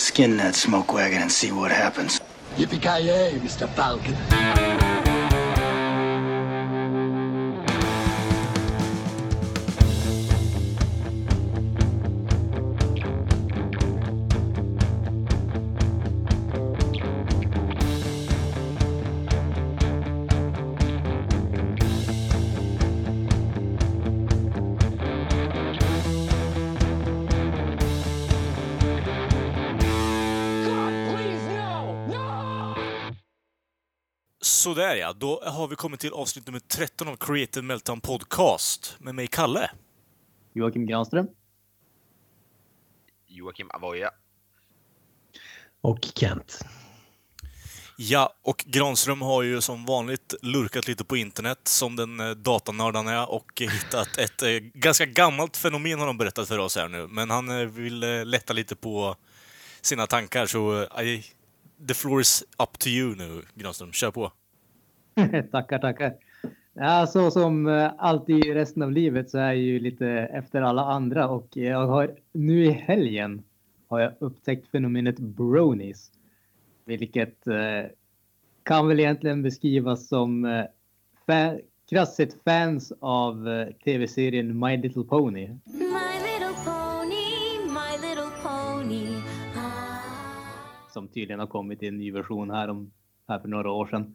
Skin that smoke wagon and see what happens. Yippee-ki-yay, Mr. Falcon. Sådär ja, då har vi kommit till avsnitt nummer 13 av Creative Meltdown Podcast med mig, Kalle. Joakim Granström. Joakim Avoya. Och Kent. Ja, och Granström har ju som vanligt lurkat lite på internet som den eh, datanörd han är och hittat ett eh, ganska gammalt fenomen har de berättat för oss här nu. Men han eh, vill lätta lite på sina tankar så eh, the floor is up to you nu, Granström. Kör på. tackar, tackar. Ja, så som eh, alltid i resten av livet så är jag ju lite efter alla andra och jag har nu i helgen har jag upptäckt fenomenet bronies. Vilket eh, kan väl egentligen beskrivas som eh, fa- krasst sett fans av eh, tv-serien My Little Pony. My little pony, my little pony. Ah. som tydligen har kommit i en ny version här, om, här för några år sedan.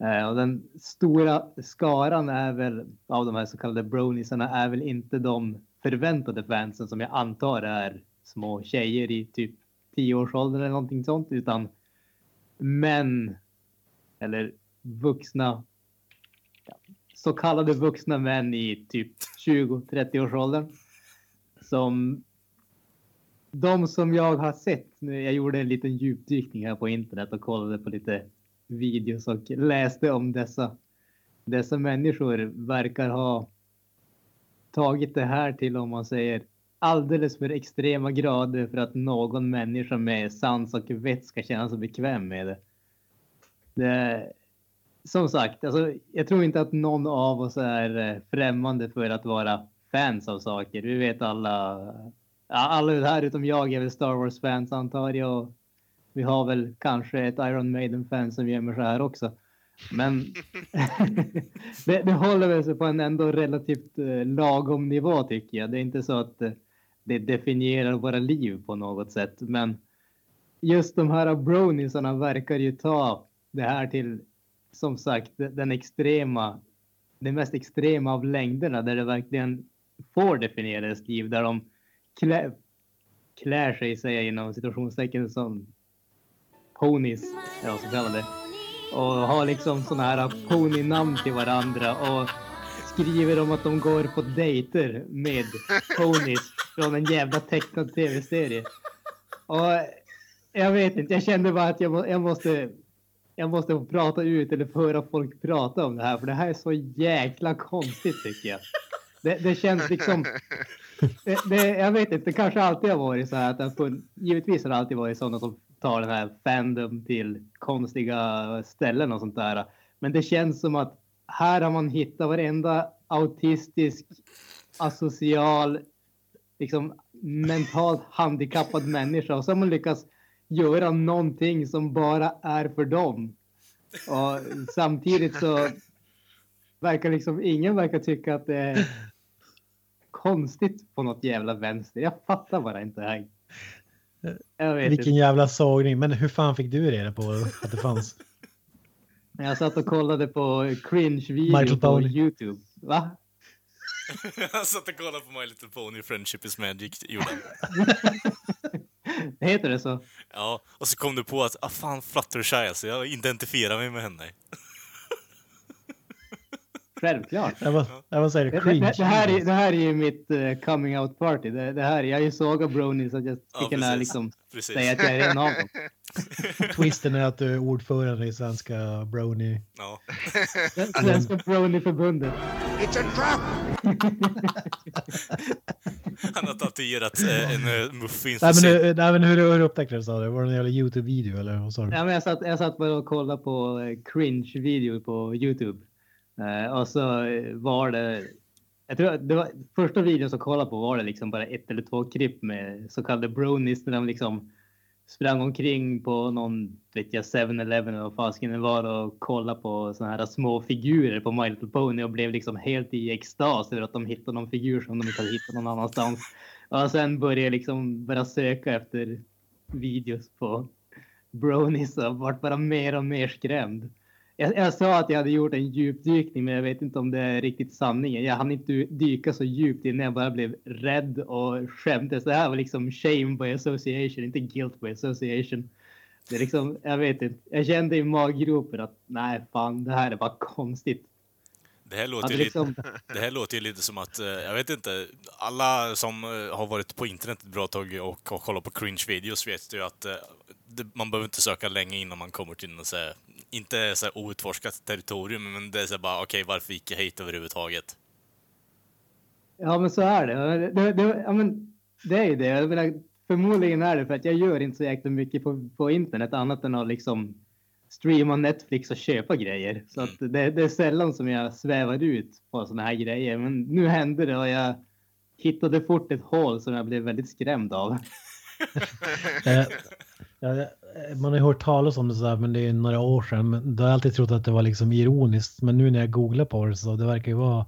Eh, och den stora skaran är väl, av de här så kallade broniesarna är väl inte de förväntade fansen som jag antar är små tjejer i typ 10-årsåldern eller någonting sånt, utan män eller vuxna, så kallade vuxna män i typ 20-30-årsåldern som de som jag har sett, jag gjorde en liten djupdykning här på internet och kollade på lite videos och läste om dessa, dessa människor verkar ha tagit det här till, om man säger, alldeles för extrema grader för att någon människa med sans och vett ska känna sig bekväm med det. det som sagt, alltså, jag tror inte att någon av oss är eh, främmande för att vara fans av saker. Vi vet alla alla här utom jag är väl Star Wars-fans antar jag. Vi har väl kanske ett Iron Maiden-fan som gömmer sig här också. Men det, det håller väl sig på en ändå relativt eh, lagom nivå tycker jag. Det är inte så att eh, det definierar våra liv på något sätt. Men just de här broniesarna verkar ju ta det här till, som sagt, den extrema, det mest extrema av längderna där det verkligen får definiera ett liv. Där de klä, klär sig, säger jag inom situationstecken, som ponies, ja så kallade. Och har liksom såna här ponynamn till varandra och skriver om att de går på dejter med ponies från en jävla tecknad tv-serie. Och jag vet inte, jag kände bara att jag, må, jag måste jag måste få prata ut eller få höra folk prata om det här, för det här är så jäkla konstigt tycker jag. Det, det känns liksom det, det, jag vet inte, det kanske alltid har varit så här att det har funnits, givetvis har det alltid varit sådana som tar den här fandom till konstiga ställen och sånt där. Men det känns som att här har man hittat varenda autistisk, asocial, liksom mentalt handikappad människa och så har man lyckats göra någonting som bara är för dem. Och samtidigt så verkar liksom ingen verkar tycka att det är konstigt på något jävla vänster. Jag fattar bara inte här. Jag vet Vilken inte. jävla sågning. Men hur fan fick du reda på att det fanns? Jag satt och kollade på cringe-video på Pony. Youtube. Va? Han satt och kollade på My Little Pony, Friendship is Magic. Heter det så? Ja, och så kom du på att, ah fan, Fluttershy alltså, jag identifierar mig med henne. Självklart. Jag var, jag säger Det, det, cringe. det, här är, det här är ju mitt eh, coming out party. Det, det här, jag är ju såga bronies så att jag Ja, kunna precis. liksom Precis. säga att jag är en av dem. Twisten är att du är ordförande i svenska Brony. Ja. Svenska bronieförbundet. It's a trap! Han har tatuerat eh, en uh, muffin Nej, men, hur- nej, men hur, hur upptäckte du det? Var det en jävla Youtube-video eller vad sa du? Ja, men jag, satt, jag satt bara och kollade på eh, cringe-video på Youtube. Eh, och så eh, var det... Jag tror att det var första videon som jag kollade på var det liksom bara ett eller två klipp med så kallade bronies när de liksom sprang omkring på någon, vet jag, 7-Eleven eller vad fasken det var och kollade på såna här små figurer på My Little Pony och blev liksom helt i extas över att de hittade någon figur som de inte hade hittat någon annanstans. Och sen började jag liksom bara söka efter videos på bronies och vart bara mer och mer skrämd. Jag, jag sa att jag hade gjort en djupdykning, men jag vet inte om det är riktigt sanningen. Jag hann inte dyka så djupt innan jag bara blev rädd och skämdes. Det här var liksom shame by association, inte guilt by association. Det är liksom, jag vet inte. Jag kände i maggropen att nej, fan, det här är bara konstigt. Det här, låter ju lite, liksom, det här låter lite som att, eh, jag vet inte, alla som eh, har varit på internet ett bra tag och har kollat på cringe-videos vet ju att eh, man behöver inte söka länge innan man kommer till något så här, inte så här outforskat territorium, men det är så här bara, okej, varför gick jag hit överhuvudtaget? ja, men så är det. Det, det, ja, men det är ju det. Jag menar, förmodligen är det för att jag gör inte så jäkla mycket på, på internet annat än att liksom streama Netflix och köpa grejer. Så att det, det är sällan som jag svävar ut på såna här grejer. Men nu hände det och jag hittade fort ett hål som jag blev väldigt skrämd av. Eh, ja, man har ju hört talas om det sådär, men det är några år sedan. Men då har jag alltid trott att det var liksom ironiskt. Men nu när jag googlar på det så det verkar ju vara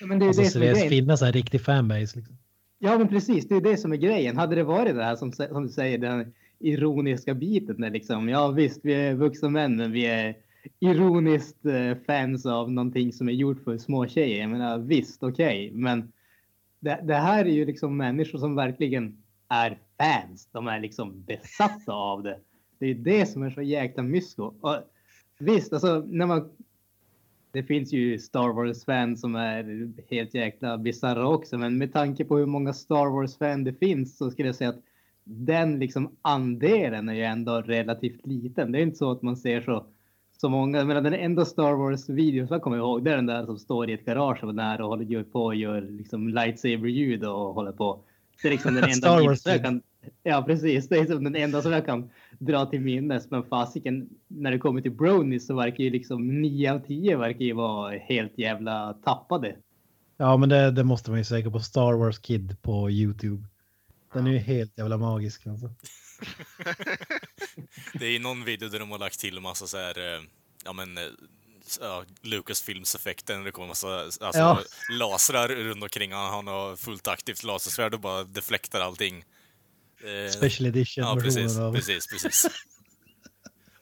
Ja, men det är alltså, det seriöst grejen. finnas en riktig fanbase. Liksom. Ja, men precis. Det är det som är grejen. Hade det varit det här som, som du säger, den ironiska biten där liksom. Ja, visst, vi är vuxna män, men vi är ironiskt eh, fans av någonting som är gjort för små tjejer. Jag menar, visst, okej, men det, det här är ju liksom människor som verkligen är fans. De är liksom besatta av det. Det är det som är så jäkla mysko. Och visst, alltså när man det finns ju Star Wars-fans som är helt jäkla bisarra också, men med tanke på hur många Star Wars-fan det finns så skulle jag säga att den liksom andelen är ju ändå relativt liten. Det är inte så att man ser så, så många. Men den enda Star Wars-videon som jag kommer ihåg, det är den där som står i ett garage och nära och håller på och gör liksom lightsaber-ljud och håller på. Det är liksom den enda Star Wars jag kan Ja, precis. Det är som den enda som jag kan dra till minnes. Men fasiken, när det kommer till brownies så verkar ju liksom 9 av 10 verkar ju vara helt jävla tappade. Ja, men det, det måste man ju säga på Star Wars Kid på YouTube. Den är ju helt jävla magisk. Alltså. Det är ju någon video där de har lagt till massa så här, eh, ja men, eh, ja, Lucasfilms-effekten, det kommer massa alltså, Ja. lasrar runt omkring han, han har fullt aktivt lasersvärd och bara deflektar allting. Eh, Special edition Ja, precis, av... precis, precis.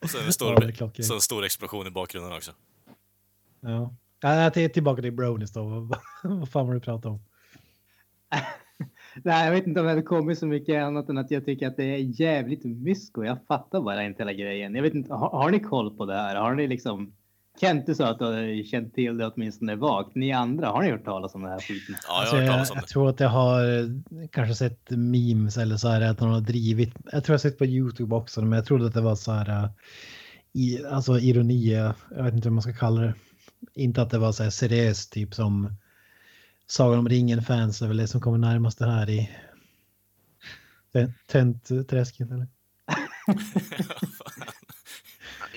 Och så en Ja, det är stor, klockrent. så en stor explosion i bakgrunden också. Ja. Ja, till, tillbaka till brownies då. Vad- Vad fan var det du pratade om? Nej, jag vet inte om jag hade kommit så mycket annat än att jag tycker att det är jävligt mysko. Jag fattar bara inte hela grejen. Jag vet inte, har, har ni koll på det här? Har ni liksom Kent, du sa att du har känt till det åtminstone vagt. Ni andra, har ni hört talas om den här skiten? Ja, jag Alltså, jag, talas om jag det. tror att jag har eh, kanske sett memes eller så här att någon har drivit. Jag tror jag har sett på YouTube också, men jag trodde att det var så här. eh, I, alltså ironi, jag vet inte hur man ska kalla det. Inte att det var så här seriöst, typ som Sagan om ringen-fans är väl det som kommer närmast det här i Tönt-träsket eller?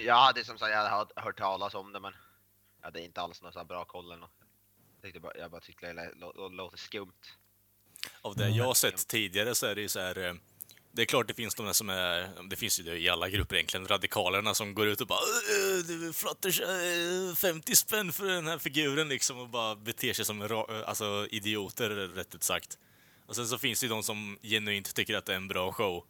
Ja, det är som sagt, jag har hört talas om det men jag hade inte alls någon bra koll eller något. Jag, bara, jag bara tyckte det lå- lå- låter skumt. Av det jag har sett tidigare så är det ju så här... eh, Det är klart det finns de som är, det finns ju det i alla grupper egentligen, radikalerna som går ut och bara "Äh, det Flutters äh, 50 spänn för den här figuren liksom och bara beter sig som äh, alltså, idioter rätt ut sagt. Och sen så finns det ju de som genuint tycker att det är en bra show.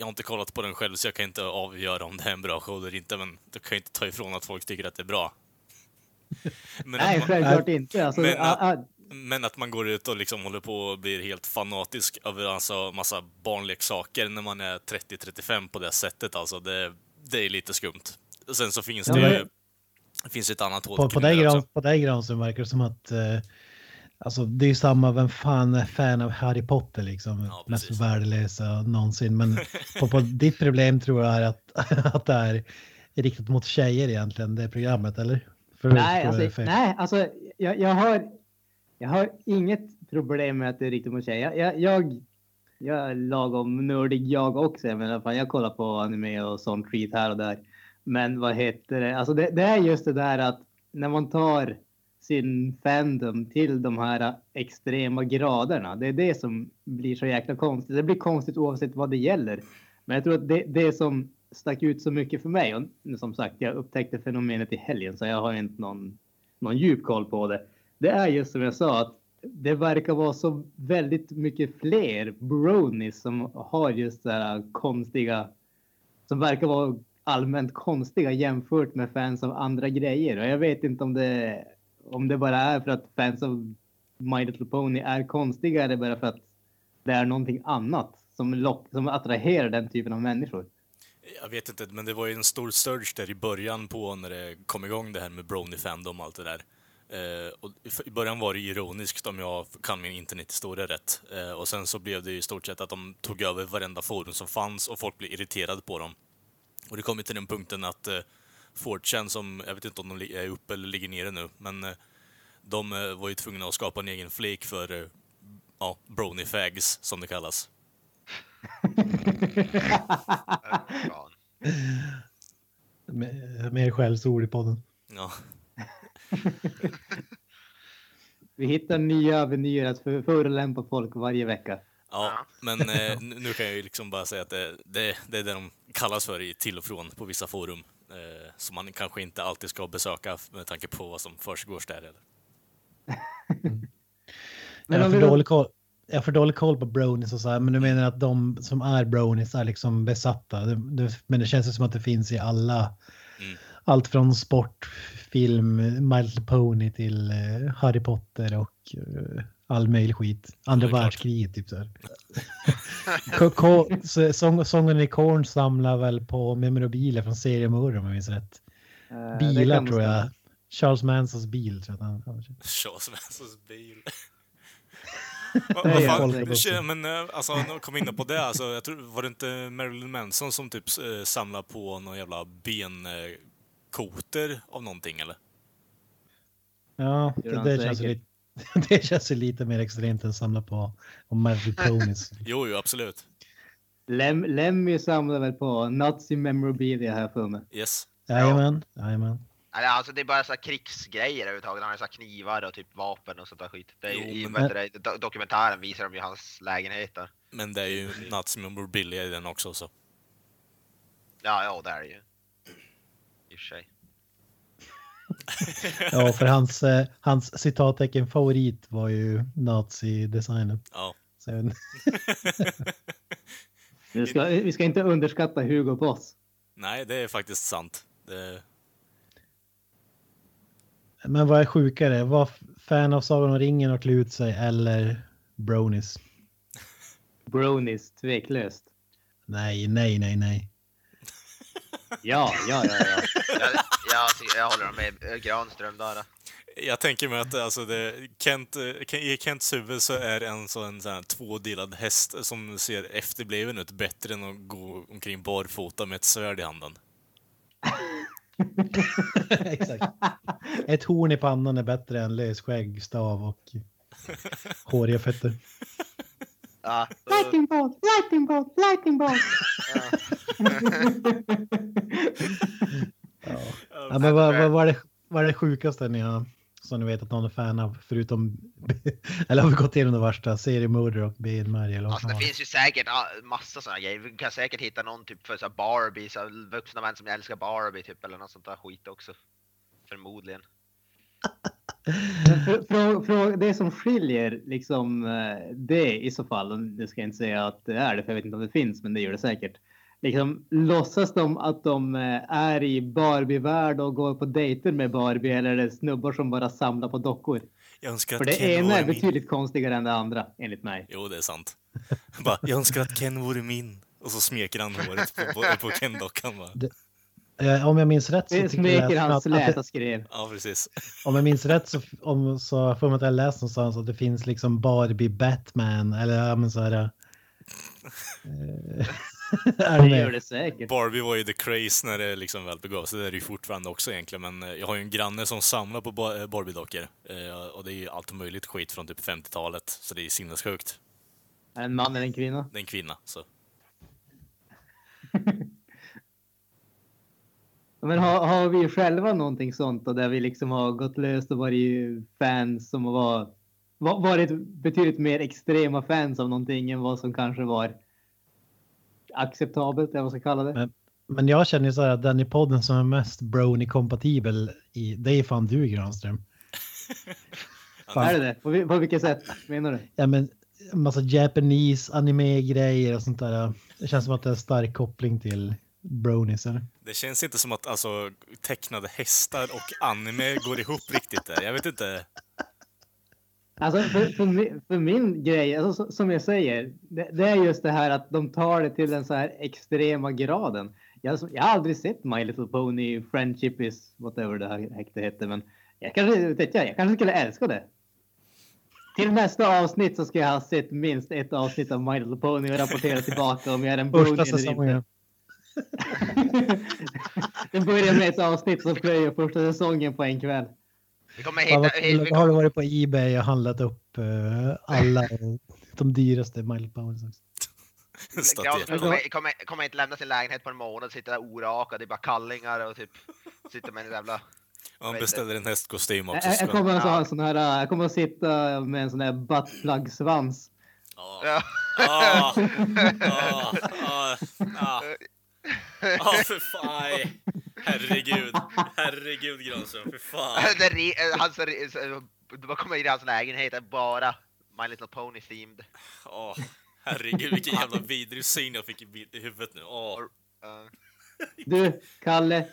Jag har inte kollat på den själv så jag kan inte avgöra om det är en bra show eller inte, men det kan ju inte ta ifrån att folk tycker att det är bra. Men Nej, att man- självklart inte. Alltså, Men ah, att- ah, men att man går ut och liksom håller på och blir helt fanatisk över alltså massa barnleksaker när man är 30-35 på det sättet, alltså det, det är lite skumt. Och sen så finns Ja, det ju det finns ett annat hål På, på, det. Gran, på dig Granström verkar det som att eh, alltså, det är ju samma, vem fan är fan av Harry Potter liksom? Ja, mest värdelösa någonsin. Men på, på ditt problem tror jag är att, att det är riktat mot tjejer egentligen, det programmet, eller? För nej, alltså, nej, alltså jag, jag, har, jag har inget problem med att det är riktigt mot tjejer. Jag, jag, jag är lagom nördig jag också. Jag menar, fan, jag kollar på anime och sånt skit här och där. Men vad heter det? Alltså det, det är just det där att när man tar sin fandom till de här extrema graderna. Det är det som blir så jäkla konstigt. Det blir konstigt oavsett vad det gäller. Men jag tror att det, det som stack ut så mycket för mig och som sagt, jag upptäckte fenomenet i helgen så jag har inte någon, någon djup koll på det. Det är just som jag sa att det verkar vara så väldigt mycket fler bronies som har just det här konstiga som verkar vara allmänt konstiga jämfört med fans av andra grejer. Och jag vet inte om det, om det bara är för att fans av My Little Pony är konstiga eller bara för att det är någonting annat som, lock, som attraherar den typen av människor. Jag vet inte, men det var ju en stor surge där i början på när det kom igång det här med Brony Fandom och allt det där. Eh, och i- början var det ironiskt om jag kan min internethistoria rätt. Eh, och sen så blev det i stort sett att de tog över varenda forum som fanns och folk blev irriterade på dem. Och det kom ju till den punkten att eh, 4chan, som, jag vet inte om de är uppe eller ligger nere nu, men eh, de eh, var ju tvungna att skapa en egen flik för eh, ja, Brony Fags, som det kallas. Mer skällsord i podden. Ja. Vi hittar nya avenyer att för- förolämpa folk varje vecka. Ja, men eh, nu nu kan jag ju liksom bara säga att det, det, det är det de kallas för i till och från på vissa forum. Eh, som man kanske inte alltid ska besöka med tanke på vad som försiggår där. Eller? Men jag, har för dålig koll, jag har för dålig koll på bronies och så här, men du menar att de som är bronies är liksom besatta. Det, det, men det känns som att det finns i alla. Mm. Allt från sport, film, My Little Pony till eh, Harry Potter och eh, all möjlig skit. Andra det är klart. världskriget typ så här. Ko- ko- så- sång, sången i Korn samlar väl på memorabilia från seriemördare om jag minns rätt. Eh, Bilar tror jag. stämma. Charles Mansons bil tror jag att han, Charles Mansons bil. Vad vad jag fan, men eh, alltså, nu kom in på det, alltså, jag tror, var det inte Marilyn Manson som typ eh, samlade på någon jävla benkoter av någonting eller? Ja, det, det, känns lite, det känns ju lite mer extremt än samla på Little Ponies. Jo, jo, absolut. Lem, Lemmy samlar väl på nazi memorabilia här för mig. Yes. Jajamän, jajamän. Nej, alltså det är bara så här krigsgrejer överhuvudtaget. Han har så här knivar och typ vapen och sånt där skit. Det är, Jo, men- det, do- dokumentären visar de ju hans lägenhet där. Men det är ju nazi memorabilia i den också så. Ja, ja, det är det ju. I och för sig. Ja, för hans, eh, hans citattecken favorit var ju nazi-designen. Ja. Vi ska, vi ska inte underskatta Hugo Boss. Nej, det är faktiskt sant. Det, Men vad är sjukare? Var fan av Sagan om ringen och klä ut sig eller bronies? Bronies, tveklöst. Nej, nej, nej, nej. Ja, ja, ja, ja. Jag, jag, håller med eh, Granström där. Jag tänker mig att alltså det, Kent, eh, i Kents huvud så är en sån, sån här tvådelad häst som ser efterbliven ut bättre än att gå omkring barfota med ett svärd i handen. Exakt. Ett horn i pannan är bättre än lös skägg, stav och håriga fötter. Ja, så- Lightning bolt, lightning bolt, lightning bolt. Ja. Ja, men vad, vad, vad, är det, vad är det sjukaste ni har, som ni vet att någon är fan av, förutom, eller har vi gått igenom det värsta, seriemördare och benmärg eller vad Alltså det finns ju säkert massa sådana grejer. Vi kan säkert hitta någon typ för så Barbie, så vuxna män som älskar Barbie typ eller något sånt där skit också. Förmodligen. Frå- frå- frå- Det som skiljer liksom eh, det i så fall, det ska jag inte säga att det är det, för jag vet inte om det finns, men det gör det säkert. Liksom, låtsas de att de eh, är i Barbie-värld och går på dejter med Barbie eller är det snubbar som bara samlar på dockor? Jag önskar För att det Ken ena är min. betydligt konstigare än det andra, enligt mig. Jo, det är sant. Bara, jag önskar att Ken vore min. Och så smeker han håret på, på, på Ken-dockan. Eh, Om jag minns rätt så Det smeker jag hans släta skrev. Ja, precis. om jag minns rätt så, om, så får man att jag läst någonstans att det finns liksom Barbie Batman eller ja men så här. eh, Det gör det säkert. Barbie var ju the craze när det liksom väl begav sig. Det är det ju fortfarande också egentligen. Men eh, jag har ju en granne som samlar på eh, Barbie-dockor. Eh, Och det är ju allt möjligt skit från typ 50-talet. Så det är sinnessjukt. Är det En man eller en kvinna? Det är en kvinna, så. Men har, har vi själva någonting sånt då, där vi liksom har gått löst och varit fans som var, var- varit betydligt mer extrema fans av någonting än vad som kanske var acceptabelt, eller vad man ska kalla det. Men- Men jag känner ju så här att den i podden som är mest brony-kompatibel i, det är fan du Granström. Fan. Är det det? På, på vilket sätt menar du? Ja men en massa Japanese anime-grejer och sånt där. Det känns som att det är en stark koppling till bronies eller? Det känns inte som att alltså, tecknade hästar och anime går ihop riktigt där. Jag vet inte. Alltså för, för, min, för min grej, alltså, så- som jag säger, det, det är just det här att de tar det till den så här extrema graden. Jag, jag har aldrig sett My Little Pony, Friendship is whatever det här häktet heter, men jag kanske, vet jag, jag kanske skulle älska det. Till nästa avsnitt så ska jag ha sett minst ett avsnitt av My Little Pony och rapportera tillbaka om jag är en Första eller säsongen. inte. det börjar med ett avsnitt som plöjer första säsongen på en kväll. Vi kommer Fan, vad hitta... Har du varit på Ebay och handlat upp eh, alla de dyraste Mile Powers också? Granström Statyetter. kommer, kommer, kommer inte lämna sin lägenhet på en månad, sitter där orakad, det är bara kallingar och typ sitter med en jävla... Man beställer en hästkostym också. Jag, jag kommer alltså Ja. ha en sån här, jag kommer att sitta med en sån här buttplug-svans. Ja. Ja. Ah, ah, ah. Ah, för fan. Herregud. Herregud Granström, för fan. eh, hans, vad kommer in i hans lägenhet är bara My Little Pony themed. Ah, herregud vilken jävla vidrig syn jag fick i, huvudet nu. Uh, Du, Kalle.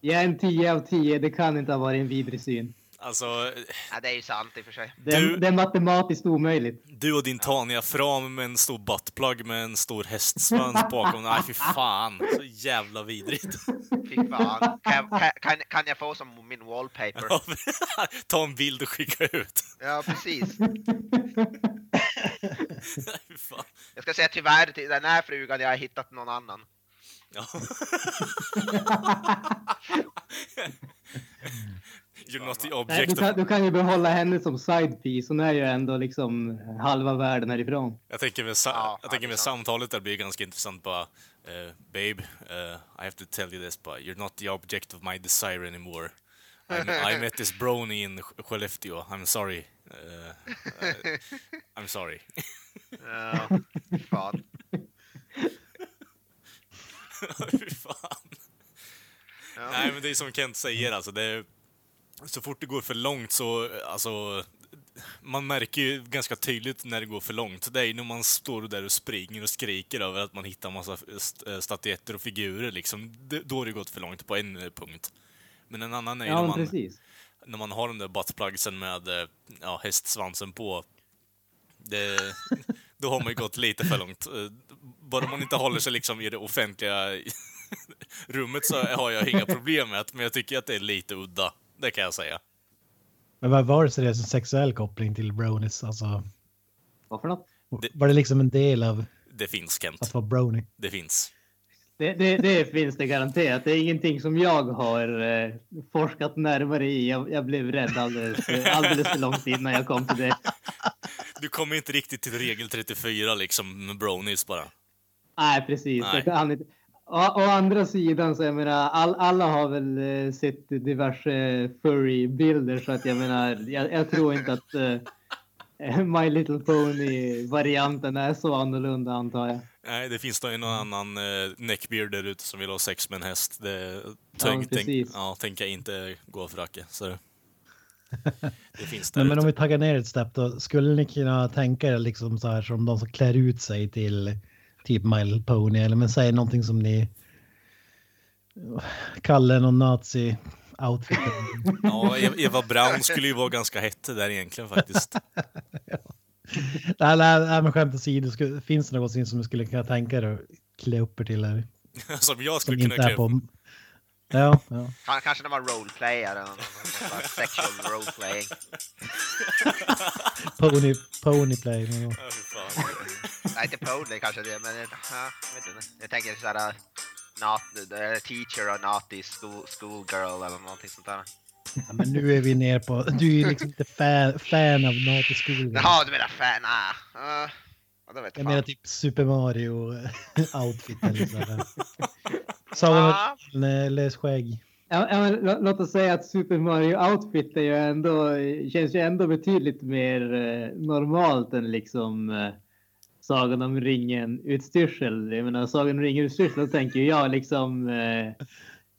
Jag är en 10 av 10. Det kan inte ha varit en vidrig syn. Alltså, ja, det är ju sant i och för sig. Det är, Du- det är matematiskt omöjligt. du och din Tania fram med en stor buttplug med en stor hästsvans bakom. Nej, fy fan. Så jävla vidrigt. Fy fan. Kan, jag- kan, kan, kan jag få som min wallpaper? Ta en bild och skicka ut. Ja, precis. Nej, fan. Jag ska säga tyvärr till den här frugan, jag har hittat någon annan. Ja. You're not the Nej, object du, of... kan, du kan ju behålla henne som side piece. Hon är ju ändå liksom halva världen härifrån. Jag tänker med, sa- Ja, jag tänker med samtalet där blir ganska intressant bara eh, Babe, eh, I have to tell you this but you're not the object of my desire anymore. I, I met this brony in Sk- Skellefteå. I'm sorry. Eh, I'm sorry. Ja, fy fan. Fy fan. Ja. Nej men det är som Kent säger alltså. Det är, så fort det går för långt så, alltså, man märker ju ganska tydligt när det går för långt. Det är ju när man står där och springer och skriker över att man hittar massa eh, statyetter och figurer liksom. Då har det gått för långt på en punkt. Men en annan är ju Ja, när, man, precis. när man har den där buttplugsen med eh, ja, hästsvansen på. Det, då har man ju gått lite för långt. Eh, Bara man inte håller sig liksom i det offentliga rummet så har jag inga problem med det, men jag tycker att det är lite udda. Det kan jag säga. Men vad var det så det är en sexuell koppling till bronies? Alltså, Vad för något? Det- var det liksom en del av Det finns, Kent. att vara brony? Det finns. Det, det, det finns det garanterat. Det är ingenting som jag har eh, forskat närmare i. Jag, jag blev rädd alldeles, alldeles för långt innan jag kom till det. Du kommer inte riktigt till regel 34 liksom med bronies bara. Nej, precis. Nej. Jag kan inte. Å, å andra sidan så jag menar, all, alla har väl eh, sett diverse furry-bilder så att jag menar, jag, jag tror inte att eh, My Little Pony-varianten är så annorlunda antar jag. Nej, det finns nog någon annan eh, neckbeard där ute som vill ha sex med en häst. Det Ja, tänk, tänk, precis. ja, tänker jag inte gå för Acke. Så det finns där Nej, men om vi taggar ner ett steg då, skulle ni kunna tänka er liksom så här som de som klär ut sig till typ My Little Pony eller men säg någonting som ni kallar någon nazi outfit. Ja, E- Eva Braun skulle ju vara ganska hett där egentligen faktiskt. nej, nej, nej, men skämt åsido, finns det någonting som du skulle kunna tänka er att klä upp er till? Eller, Som jag som skulle kunna inte är klä på... Ja, ja. Kan- Kanske när man roleplayar eller någon, sexual roleplaying. Pony, ponyplay. Fan. Nej, inte Podley kanske det, men ja, jag vet inte. Jag tänker såhär, not, uh, teacher or naughty school, schoolgirl eller någonting sånt där. Ja, men nu är vi ner på... Du är liksom inte fan, fan av Naughty School. Jaha, du menar fan? Ah, uh, ja, Jag jag menar fan. typ Super Mario outfit eller så Sagan Ja. eh, lös skägg. Ja, men lå- låt oss säga att Super Mario Outfit är ju ändå, känns ju ändå betydligt mer eh, normalt än liksom eh, Sagan om ringen utstyrsel. Jag menar Sagan om ringen utstyrsel, då tänker jag liksom eh,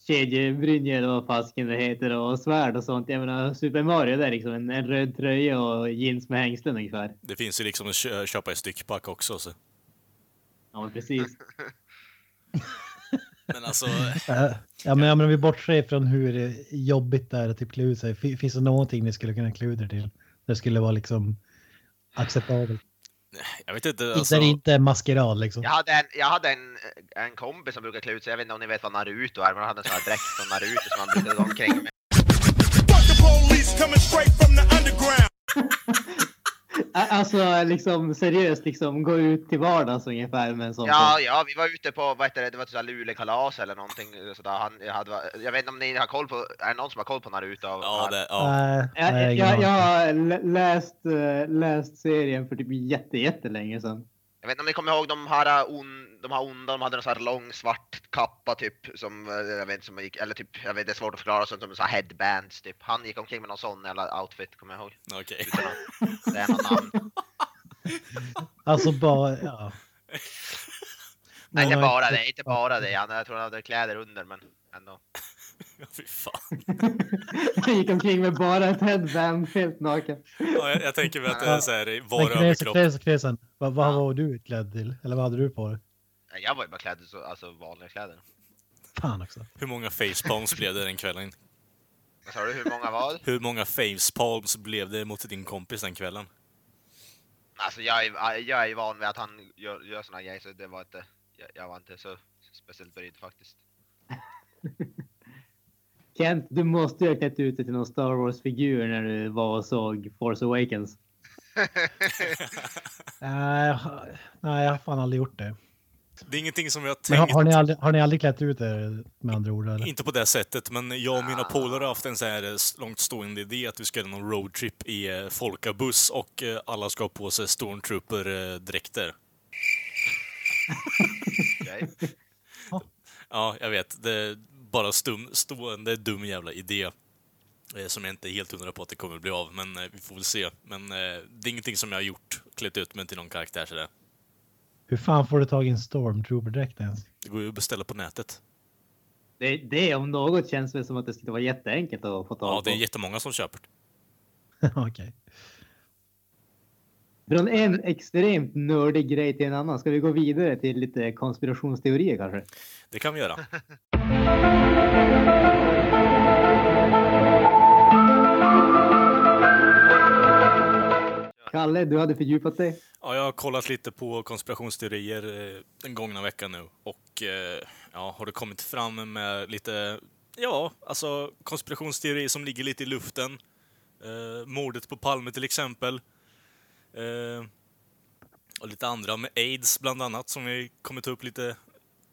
kedjebrynja eller vad fasken det heter och svärd och sånt. Jag menar Super Mario det är liksom en, en röd tröja och jeans med hängslen ungefär. Det finns ju liksom att kö- köpa i styckpack också. Så. Ja precis. Men alltså, Ja, men, ja, men om vi bortser från hur jobbigt det är att typ klä ut sig. fi- Finns det någonting ni skulle kunna klä ut er till? Det skulle vara liksom acceptabelt. jag vet inte. Alltså... Alltså, Det är inte maskerad liksom. Jag hade, en, jag hade en, en kompis som brukar klä ut sig, jag vet inte om ni vet vad Naruto är, men han hade en sån här dräkt från Naruto som han brukade gå omkring med. Alltså liksom seriöst liksom gå ut till vardags ungefär med en sån. Ja, ja, vi var ute på, vad heter det, det var här Luleåkalas eller någonting sådär. Han, jag, hade, jag vet inte om ni har koll på, är det någon som har koll på Naruto? ja, det, ja. Nej, Jag, jag, jag, har lä- läst, eh, läst serien för typ jätte, jättelänge sedan. Jag vet inte om ni kommer ihåg de här, on, de här onda, de hade en sån här lång svart kappa typ som, eh, jag vet inte, som gick, eller typ, jag vet det är svårt att förklara, sånt som så här headbands typ. Han gick omkring med någon sån jävla outfit, kommer jag ihåg. Okej. Att säga något namn. Alltså bara, ja. Nej, inte bara det, inte bara det. Han, jag tror han hade kläder under, men ändå. Fy fan. Jag gick omkring med bara ett headband helt naken. Ja, jag, jag tänker mig att det är så här, var överkropp. Knesen, Knesen. Vad, vad Ja. var du utklädd till? Eller vad hade du på dig? Nej, Jag var ju bara klädd så, alltså vanliga kläder. Fan också. Hur många facepalms blev det den kvällen? Vad sa du, hur många var? Hur många facepalms blev det mot din kompis den kvällen? Alltså jag är, jag är van vid att han gör, gör såna grejer så det var inte, jag, jag var inte så speciellt brydd faktiskt. Kent, du måste ju ha klätt ut dig till någon Star Wars-figur när du var och såg Force Awakens. Nej, jag har- nej, jag har fan aldrig gjort det. Det är ingenting som jag Men har, tänkt, har, ni aldrig, har ni aldrig klätt ut er med andra ord? Eller? inte på det sättet, men jag och mina polare har haft en så här eh, långt stående idé att vi ska göra någon roadtrip i eh, folkabuss och eh, alla ska ha på sig stormtrooper-dräkter. Ja, jag vet. Det bara stum, stående dum jävla idé. Eh, som jag inte är helt hundra på att det kommer bli av, men eh, vi får väl se. Men eh, det är ingenting som jag har gjort, klätt ut mig till någon karaktär sådär. Hur fan får du tag i en stormtrooper-dräkt ens? Det går ju att beställa på nätet. Det, det om något känns väl som att det skulle vara jätteenkelt att få tag Ja, på. det är jättemånga som köper det. Okej. Från en extremt nördig grej till en annan. Ska vi gå vidare till lite konspirationsteorier kanske? Det kan vi göra. Kalle, du hade fördjupat dig. Ja, jag har kollat lite på konspirationsteorier eh, den gångna veckan nu och eh, ja, har det kommit fram med lite, ja, alltså konspirationsteorier som ligger lite i luften. Eh, mordet på Palme till exempel. Eh, och lite andra med aids bland annat som vi kommer ta upp lite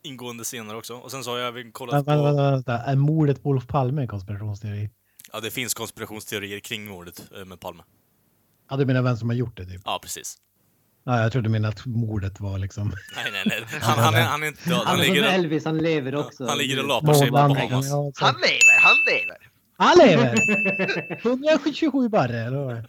ingående senare också. Och sen så har jag även kollat Vänta, på... vänta, vänta. Är mordet på Olof Palme en konspirationsteori? Ja, det finns konspirationsteorier kring mordet eh, med Palme. Ja, du menar vem som har gjort det typ? Ja, precis. Ja, jag trodde du menade att mordet var liksom... Nej, nej, nej. Han, han, är, han är inte död. Han Han är som ligger, Elvis, han lever också. han ligger och lapar sig på. Bahamas. Ja, Han lever, han lever! Han lever! 127 barre, eller vad?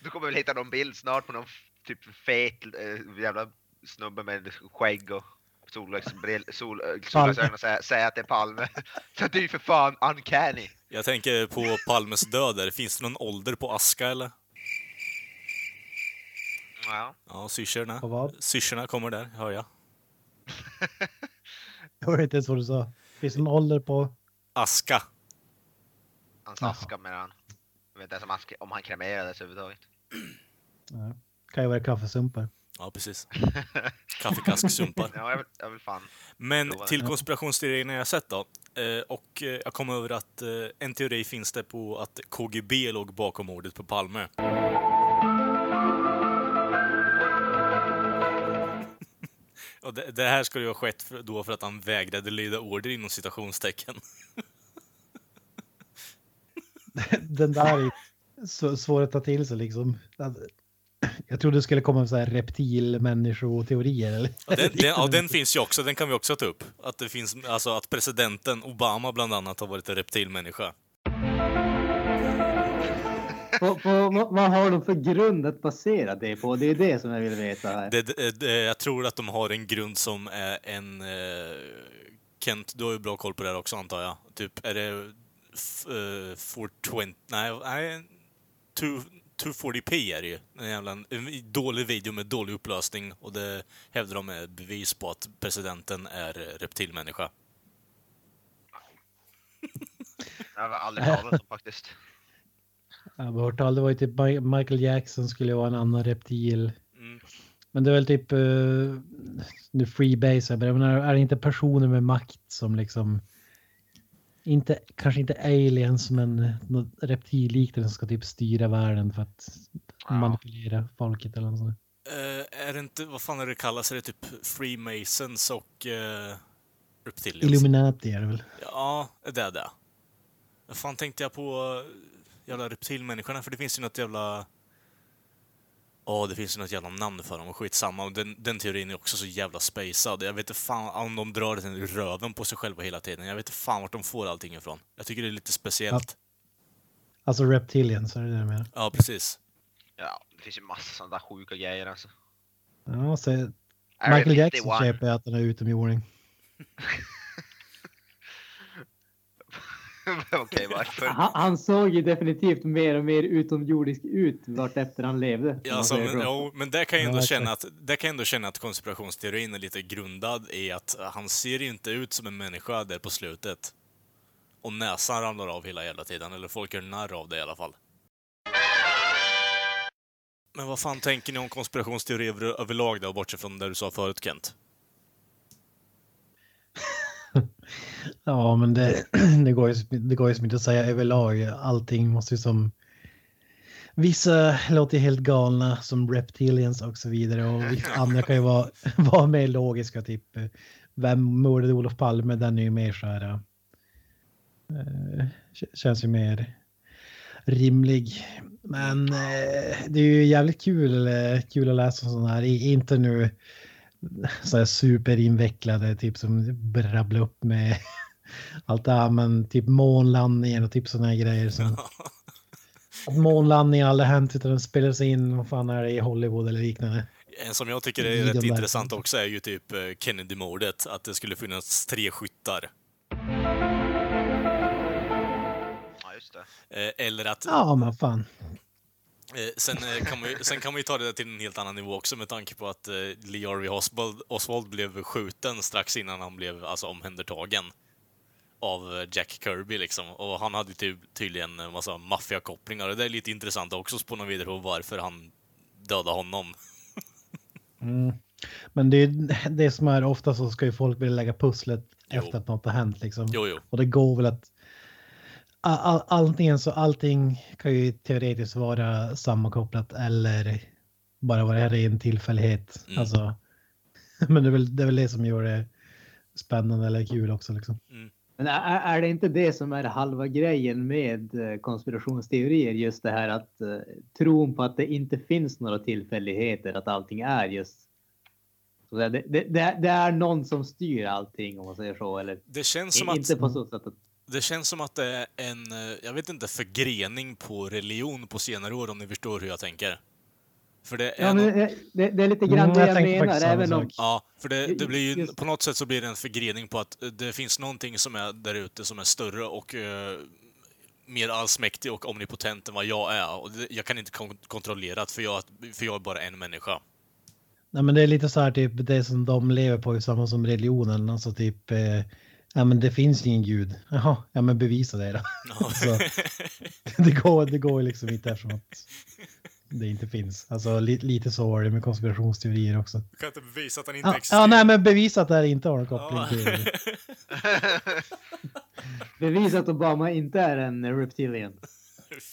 Du kommer väl hitta någon bild snart på någon typ fet äh, jävla snubbe med skägg och sol, äh, solglasögon och säga, säga att det är Palme. Så det är ju för fan uncanny! Jag tänker på Palmes död där. Finns det någon ålder på aska eller? Ja. Ja, syrsorna. Syrsorna kommer där, hör jag. Jag vet inte vad du sa. Finns det någon ålder på... Aska. Hans aska med han. Jag vet inte ens om han, om han kremerades överhuvudtaget. Ja. Kan ju vara kaffesumpar. Ja, precis. Kaffekasksumpar. Ja, jag vill, jag vill fan. Men till konspirationsteorierna jag sett då. Eh, och eh, jag kom över att eh, en teori finns det på att KGB låg bakom mordet på Palme. Och det, det här skulle ju ha skett för, då för att han vägrade lyda order inom citationstecken. Den där är så svår att ta till sig liksom. Jag trodde det skulle komma så här reptilmänniskoteorier. Eller? Ja, den, den, ja, den finns ju också, den kan vi också ta upp. Att det finns, alltså att presidenten Obama bland annat har varit en reptilmänniska. På, på, vad- har de för grund att basera det på? Det är det som jag vill veta här. Det, det, det, jag tror att de har en grund som är en... Eh, Kent, du har ju bra koll på det här också antar jag. Typ, är det f, eh, 420... Nej, nej 2, 240p är det ju. En jävla en dålig video med dålig upplösning och det hävdar de är bevis på att presidenten är reptilmänniska. Jag har aldrig talat om faktiskt. Jag har hört talas, det var typ Mi- Michael Jackson skulle vara en annan reptil. Mm. Men det är väl typ, uh, nu freebase, menar, är det inte personer med makt som liksom, inte, kanske inte aliens, men något reptilliknande som ska typ styra världen för att Ja. manipulera folket eller något sånt. Eh, är det inte, vad fan är det kallas? Är det typ Freemasons och uh, Reptilians? Illuminati är det väl? Ja, det är det. Vad fan tänkte jag på eh, jävla reptilmänniskorna? För det finns ju något jävla... Ja, det finns ju något jävla namn för dem och skitsamma. Och den, den teorin är också så jävla spacad. Jag vet inte fan om de drar den röven på sig själva hela tiden. Jag vet inte fan vart de får allting ifrån. Jag tycker det är lite speciellt. Alltså reptilians, är det det du menar? Ja, precis. Ja, det finns ju massa sådana där sjuka grejer alltså. Ja, så Michael Jackson 51. köper att han är utomjording. Okej, varför? Han, han såg ju definitivt mer och mer utomjordisk ut vartefter han levde. Ja, alltså, men, jo, men där kan jag ändå känna att, där kan jag ändå känna att konspirationsteorin är lite grundad i att han ser inte ut som en människa där på slutet. Och näsan ramlar av hela jävla tiden, eller folk gör narr av det i alla fall. Men vad fan tänker ni om konspirationsteorier över, överlag då, bortsett från det du sa förut Kent? Ja, men det, det, går ju, det går ju som inte att säga överlag. Allting måste ju som... Vissa låter helt galna som reptilians och så vidare och andra kan ju vara, vara mer logiska. Typ vem mördade Olof Palme? Den är ju mer så här... eh, känns ju mer rimlig. Men eh, det är ju jävligt kul, eh, kul att läsa sådana här. I- Inte nu så här superinvecklade, typ som brabblar upp med allt det här, men typ månlandningen och typ sådana här grejer. Som, att månlandningen aldrig hänt utan den spelas in, vad fan är det, i Hollywood eller liknande. En som jag tycker är I rätt intressant också är ju typ eh, Kennedy-mordet, att det skulle finnas tre skyttar. Ja, just det. Eh, Eller att Ja, men fan. Eh, sen, eh, kan man ju, sen kan man ju ta det till en helt annan nivå också med tanke på att eh, Lee Harvey Oswald, Oswald blev skjuten strax innan han blev alltså, omhändertagen av eh, Jack Kirby liksom. Och han hade ty tydligen en massa maffiakopplingar det är lite intressant också att spåna vidare på varför han dödade honom. Mm. Men det är det som är ofta så ska ju folk vilja lägga pusslet Jo. efter att något har hänt liksom. Jo, jo. Och det går väl att all, antingen så allting kan ju teoretiskt vara sammankopplat eller bara vara en ren tillfällighet. Mm. Alltså, men det är, väl, det är väl det som gör det spännande eller kul också. Liksom. Men är, är det inte det som är halva grejen med eh, konspirationsteorier? Just det här att uh, tron på att det inte finns några tillfälligheter, att allting är just det, det, det, det är någon som styr allting om man säger så. Eller Det känns som att inte på så sätt att Det känns som att det är en, eh, jag vet inte, förgrening på religion på senare år om ni förstår hur jag tänker. För det är Ja, nå- men det, det, det är lite grann Mm, det jag menar. Även om. Ja, för det, det blir ju, Just- på något sätt så blir det en förgrening på att eh, det finns någonting som är där ute som är större och eh, mer allsmäktig och omnipotent än vad jag är. Och det, jag kan inte kon- kontrollera det för jag, för jag är bara en människa. Nej, men det är lite så här typ det som de lever på är samma som religionen. Alltså typ, eh, ja men det finns ingen gud. Jaha, ja men bevisa det då. Ja. Så, det, går, det går ju liksom inte eftersom att det inte finns. Alltså li, lite så är det med konspirationsteorier också. Du kan inte bevisa att han inte Ja, existerar. ja nej men bevisa att det här inte har någon koppling Ja. till... bevisa att Obama inte är en reptilian.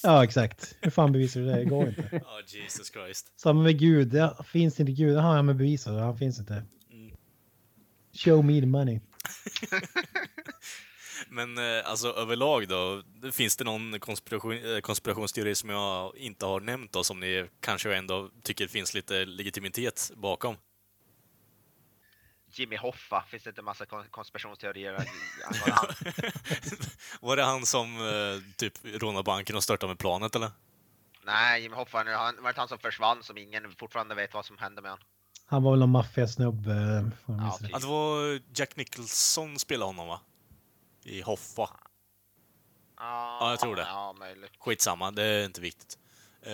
Ja exakt. Hur fan bevisar du det? Det går inte. Ja, Jesus Christ. Samma med Gud. Ja, finns inte Gud? Jaha, ja men bevisa det. Han finns inte. Mm. Show me the money. Men eh, alltså överlag då, finns det någon konspiration, eh, konspirationsteori som jag inte har nämnt då, som ni kanske ändå tycker finns lite legitimitet bakom? Jimmy Hoffa, finns det inte massa kon- konspirationsteorier? Var det han som eh, typ rånade banken och störtade med planet eller? Nej, Jimmy Hoffa, nu, han, var det han som försvann som ingen fortfarande vet vad som hände med honom? Han var väl någon maffiasnubbe. Ja. Ja, det var Jack Nicholson spelade honom va? I Hoffa. Ja, jag tror det. Ja, möjligt. Skitsamma, det är inte viktigt. Eh,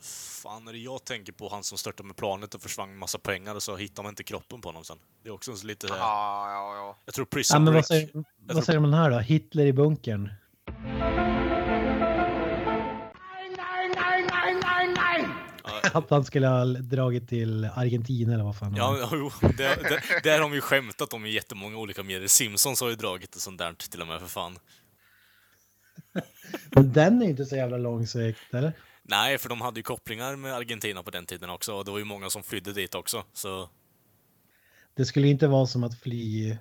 fan är det jag tänker på han som störtade med planet och försvann med massa pengar och så hittar man inte kroppen på honom sen. Det är också så lite... Ja, ja, ja. Jag tror Ja, Prison men Break... vad säger, tror- vad säger om den här då? Hitler i bunkern. Att han skulle ha dragit till Argentina eller vad fan. Ja, jo, det, det, det har de ju skämtat om i jättemånga olika medier. Simpsons har ju dragit ett sånt där till och med för fan. Men den är ju inte så jävla långsökt, eller? Nej, för de hade ju kopplingar med Argentina på den tiden också och det var ju många som flydde dit också. Så Det skulle inte vara som att fly, eh,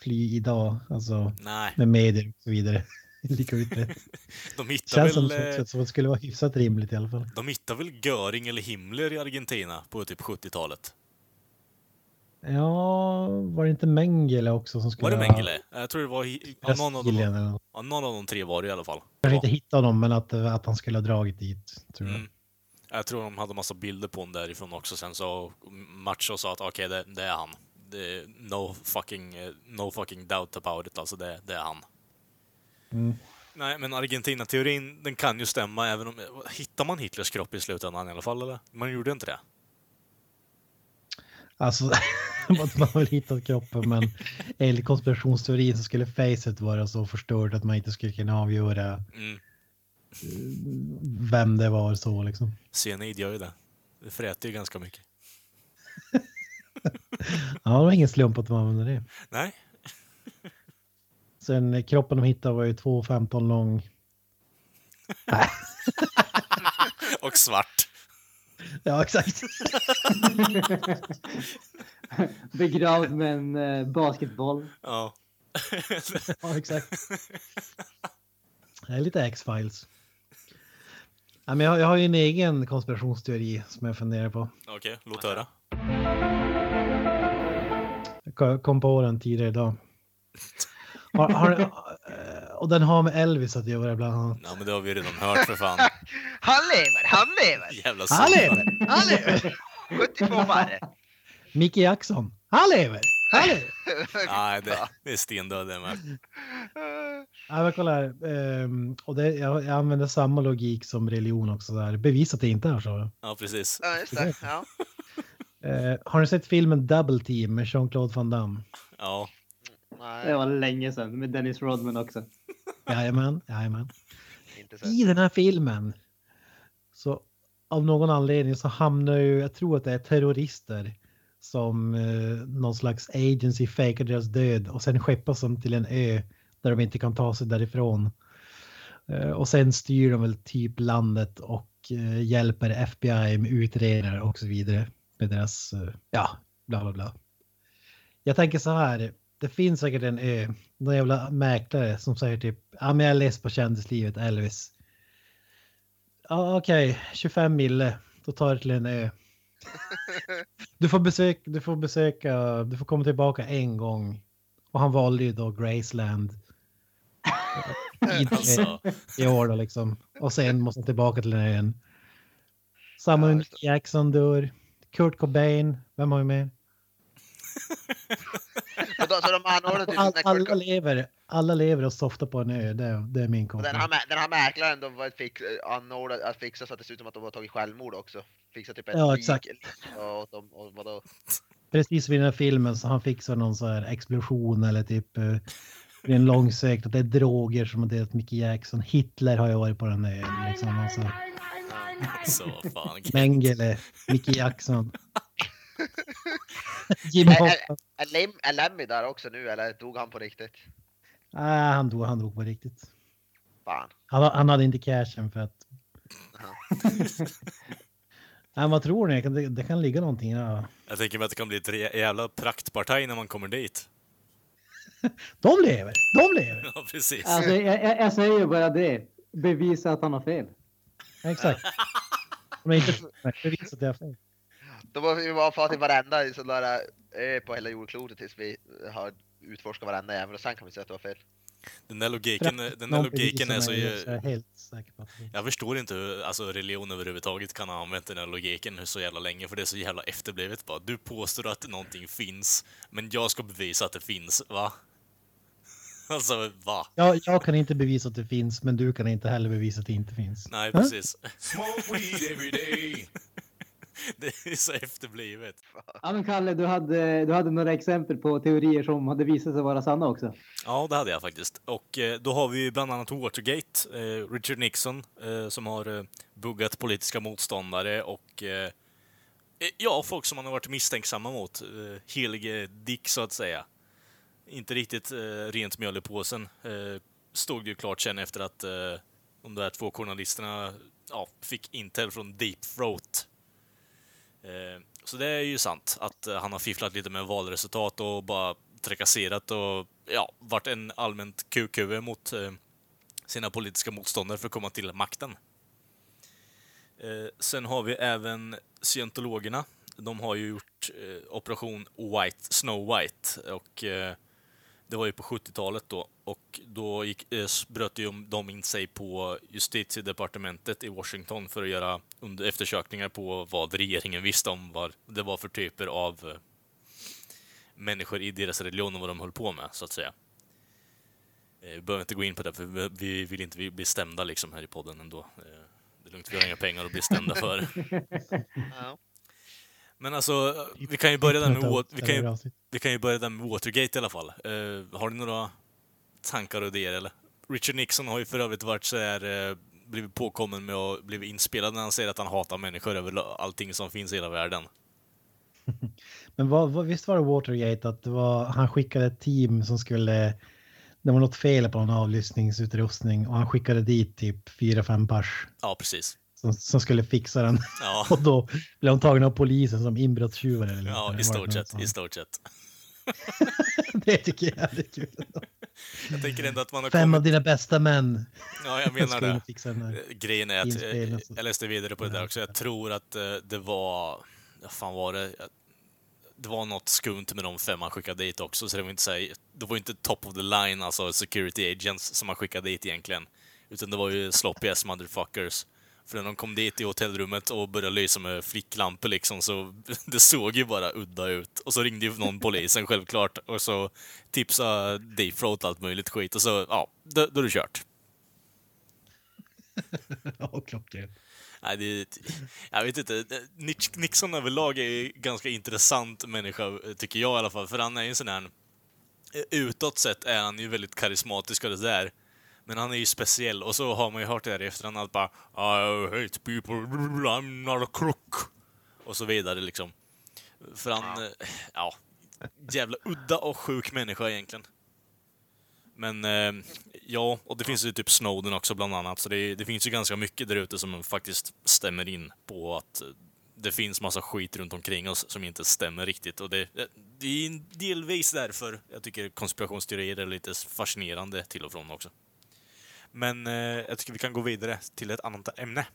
fly idag, alltså nej, med medier och så vidare. Lika utbrett. de hittar Känns som, väl... eh, som, som att det skulle vara hyfsat rimligt i alla fall. De hittar väl Göring eller Himmler i Argentina på typ 70-talet? Ja, var det inte Mengele också som skulle Var det ha- Mengele? Jag tror det var... Ja, någon, av dem, något. ja, någon av de tre var det i alla fall. Kanske inte hittade honom, men att, att han skulle ha dragit dit. Tror jag. Mm. Jag tror de hade massa bilder på honom därifrån också. Sen så Macho sa att okej, det, det är han. Det no fucking, eh, no fucking doubt about it. Alltså det, det är han. Mm. Nej, men Argentina-teorin, den kan ju stämma även om... Hittar man Hitlers kropp i slutändan i alla fall, eller? Man gjorde inte det? Alltså, man har väl hittat kroppen, men enligt konspirationsteorin så skulle facet vara så förstört att man inte skulle kunna avgöra Mm. vem det var så liksom. Cyanid gör ju det. Det fräter ju ganska mycket. Ja, det var ingen slump att de använde det. Nej, Sen kroppen de hittade var ju 2,15 lång. och svart. Ja, exakt. Begravd med en eh, basketboll. Ja. Ja, exakt. Det är lite X-Files. Ja, men jag, har- jag har ju en egen konspirationsteori som jag funderar på. Okej, låt höra. Jag ko- kom på den tidigare idag. Har, har, eh, och den har med Elvis att göra bland annat. Ja, men det har vi redan hört för fan. Han lever, han lever! Jävla Han lever! Han lever! 72 barre! Micke Jackson. Han lever! Han lever! Nej, det, det är stendöd det med. Ja, men kolla här. ehm, och det, jag, jag använder samma logik som religion också. Där. Bevisa att det inte är så. Ja, precis. Ja, just det. Ja. Eh, har ni sett filmen Double Team med Jean-Claude Van Damme? Ja. Det Nej, var länge sedan med Dennis Rodman också. Jajamän, jajamän. I den här filmen så av någon anledning så hamnar ju, jag tror att det är terrorister som eh, någon slags agency fejkar deras död och sen skeppas de till en ö där de inte kan ta sig därifrån. Eh, och sen styr de väl typ landet och eh, hjälper FBI med utredare och så vidare med deras, eh, ja, bla bla bla. Jag tänker så här, det finns säkert en ö, någon jävla mäklare som säger typ, ja men jag är less på kändislivet, Elvis. Ja okej, 25 mille, då tar jag till en ö. Du får, besöka, du får besöka, du får komma tillbaka en gång. Och han valde ju då Graceland. I, Alltså, I år då liksom. Och sen måste han tillbaka till den ön. Mick Jackson dör. Kurt Cobain, vem har vi med? Så, då, så de anordnade typ All, alla, lever, alla lever och softar på en ö, det, är- det är min och den, här, kompis. den här mäklaren de var fick anordnad att fixa så att det ser ut som att de har tagit självmord också. Fixa typ ett Ja, lik- exakt. Och, de, och vadå? Precis som i den här filmen så han fixar någon så här explosion eller typ eh, det är en långsökt att det är droger som har delat Mickey Jackson. Hitler har ju varit på den ön, liksom. Alltså, så fan. Mengele, Mickey Jackson. Hoffa. ä- Är är Lemmy där också nu eller dog han på riktigt? Nej, han dog, han dog på riktigt. Fan. Han, han hade inte cashen för att... Nej, vad tror ni? Det, det kan ligga någonting där. Jag tänker mig att det kan bli ett jävla praktpartaj när man kommer dit. De lever, de lever. Ja, precis. Alltså, jag, jag, jag säger ju bara det. Bevisa att han har fel. Exakt. Men inte bevisa att jag har fel. Då måste vi bara få till varenda sån där ö på hela jordklotet tills vi har utforskat varenda jävel och sen kan vi säga att du har fel. Den där logiken, den där logiken är så... jag helt säker på det. Jag förstår inte hur alltså, religion överhuvudtaget kan ha använt den här logiken så jävla länge, för det är så jävla efterblivet bara. Du påstår att någonting finns, men jag ska bevisa att det finns, va? Alltså, va? Jag, jag kan inte bevisa att det finns, men du kan inte heller bevisa att det inte finns. Nej, Huh? precis. Smoke weed every day. Det är så efterblivet. Ja, men Kalle, du hade, du hade några exempel på teorier som hade visat sig vara sanna också. Ja, det hade jag faktiskt. Och eh, då har vi bland annat Watergate, eh, Richard Nixon, eh, som har buggat politiska motståndare och ja, folk som han har varit misstänksamma mot. Eh, helige Dick, så att säga. Inte riktigt rent mjöl i påsen. Stod det ju klart sen efter att de där två journalisterna ja, fick intel från Deep Throat. Eh, så det är ju sant att eh, han har fifflat lite med valresultat och bara trakasserat och ja, varit en allmänt QQ mot eh, sina politiska motståndare för att komma till makten. Sen har vi även scientologerna. De har ju gjort operation White, Snow White och det var ju på 70-talet då och då gick, eh, bröt ju de in sig på justitiedepartementet i Washington för att göra under eftersökningar på vad regeringen visste om vad det var för typer av eh, människor i deras religion och vad de höll på med, så att säga. Eh, Vi behöver inte gå in på det, för vi- vi vill inte bli stämda liksom här i podden ändå. Eh, Det är lugnt, vi har inga pengar att bli stämda för. Ja. Men alltså, vi kan ju börja där med, vi kan ju, vi kan ju börja där med Watergate i alla fall. Eh, har ni några tankar och idéer eller? Richard Nixon har ju för övrigt varit så här, eh, blivit påkommen med att blivit inspelad när han säger att han hatar människor över allting som finns i hela världen. Men vad, vad, visst var det Watergate att det var, han skickade ett team som skulle, det var något fel på någon avlyssningsutrustning och han skickade dit typ fyra, fem pers Ja, precis. Som, som skulle fixa den. Ja, Och då blev de tagna av polisen som inbrottstjuvar. eller ja i stort sett. I stort sett. Det tycker jag är kul. Jag tänker ändå att man har Fem av kommit... dina bästa män. Ja, jag menar in det. Grejen är att, jag läste vidare på det där också, jag tror att eh, det var, vad fan var det? Det var något skumt med de fem man skickade dit också, så det var inte så här, det var inte top of the line, alltså security agents som man skickade dit egentligen. Utan det var ju sloppy ass motherfuckers. För när de kom dit i hotellrummet och började lysa med flicklampor liksom, så det såg ju bara udda ut. Och så ringde ju någon polisen självklart, och så tipsade Dave Throat allt möjligt skit, och så, ja, då, då är det kört. Ja, klockrent. Nej, det, jag vet inte. Nix- Nixon överlag är ju ganska intressant människa, tycker jag i alla fall. För han är ju en sån här... Utåt sett är han ju väldigt karismatisk och det där. Men han är ju speciell. Och så har man ju hört det här i efterhand att bara I hate people, I'm not a crook. Och så vidare liksom. För han, eh, ja, jävla udda och sjuk människa egentligen. Men eh, ja, och det finns ju typ Snowden också bland annat, så det, det finns ju ganska mycket där ute som faktiskt stämmer in på att eh, det finns massa skit runt omkring oss som inte stämmer riktigt. Och det, det är delvis därför jag tycker konspirationsteorier är lite fascinerande till och från också. Men eh, jag tycker vi kan gå vidare till ett annat ämne.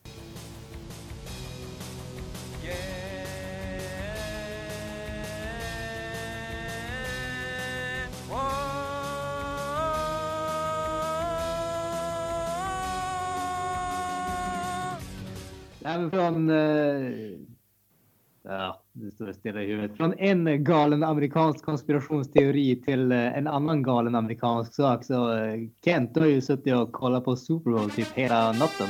Nej, men från... Eh, ja, det står stilla i huvudet. Från en galen amerikansk konspirationsteori till eh, en annan galen amerikansk sak. Så eh, Kent, du har ju suttit och kollat på Super Bowl typ hela natten.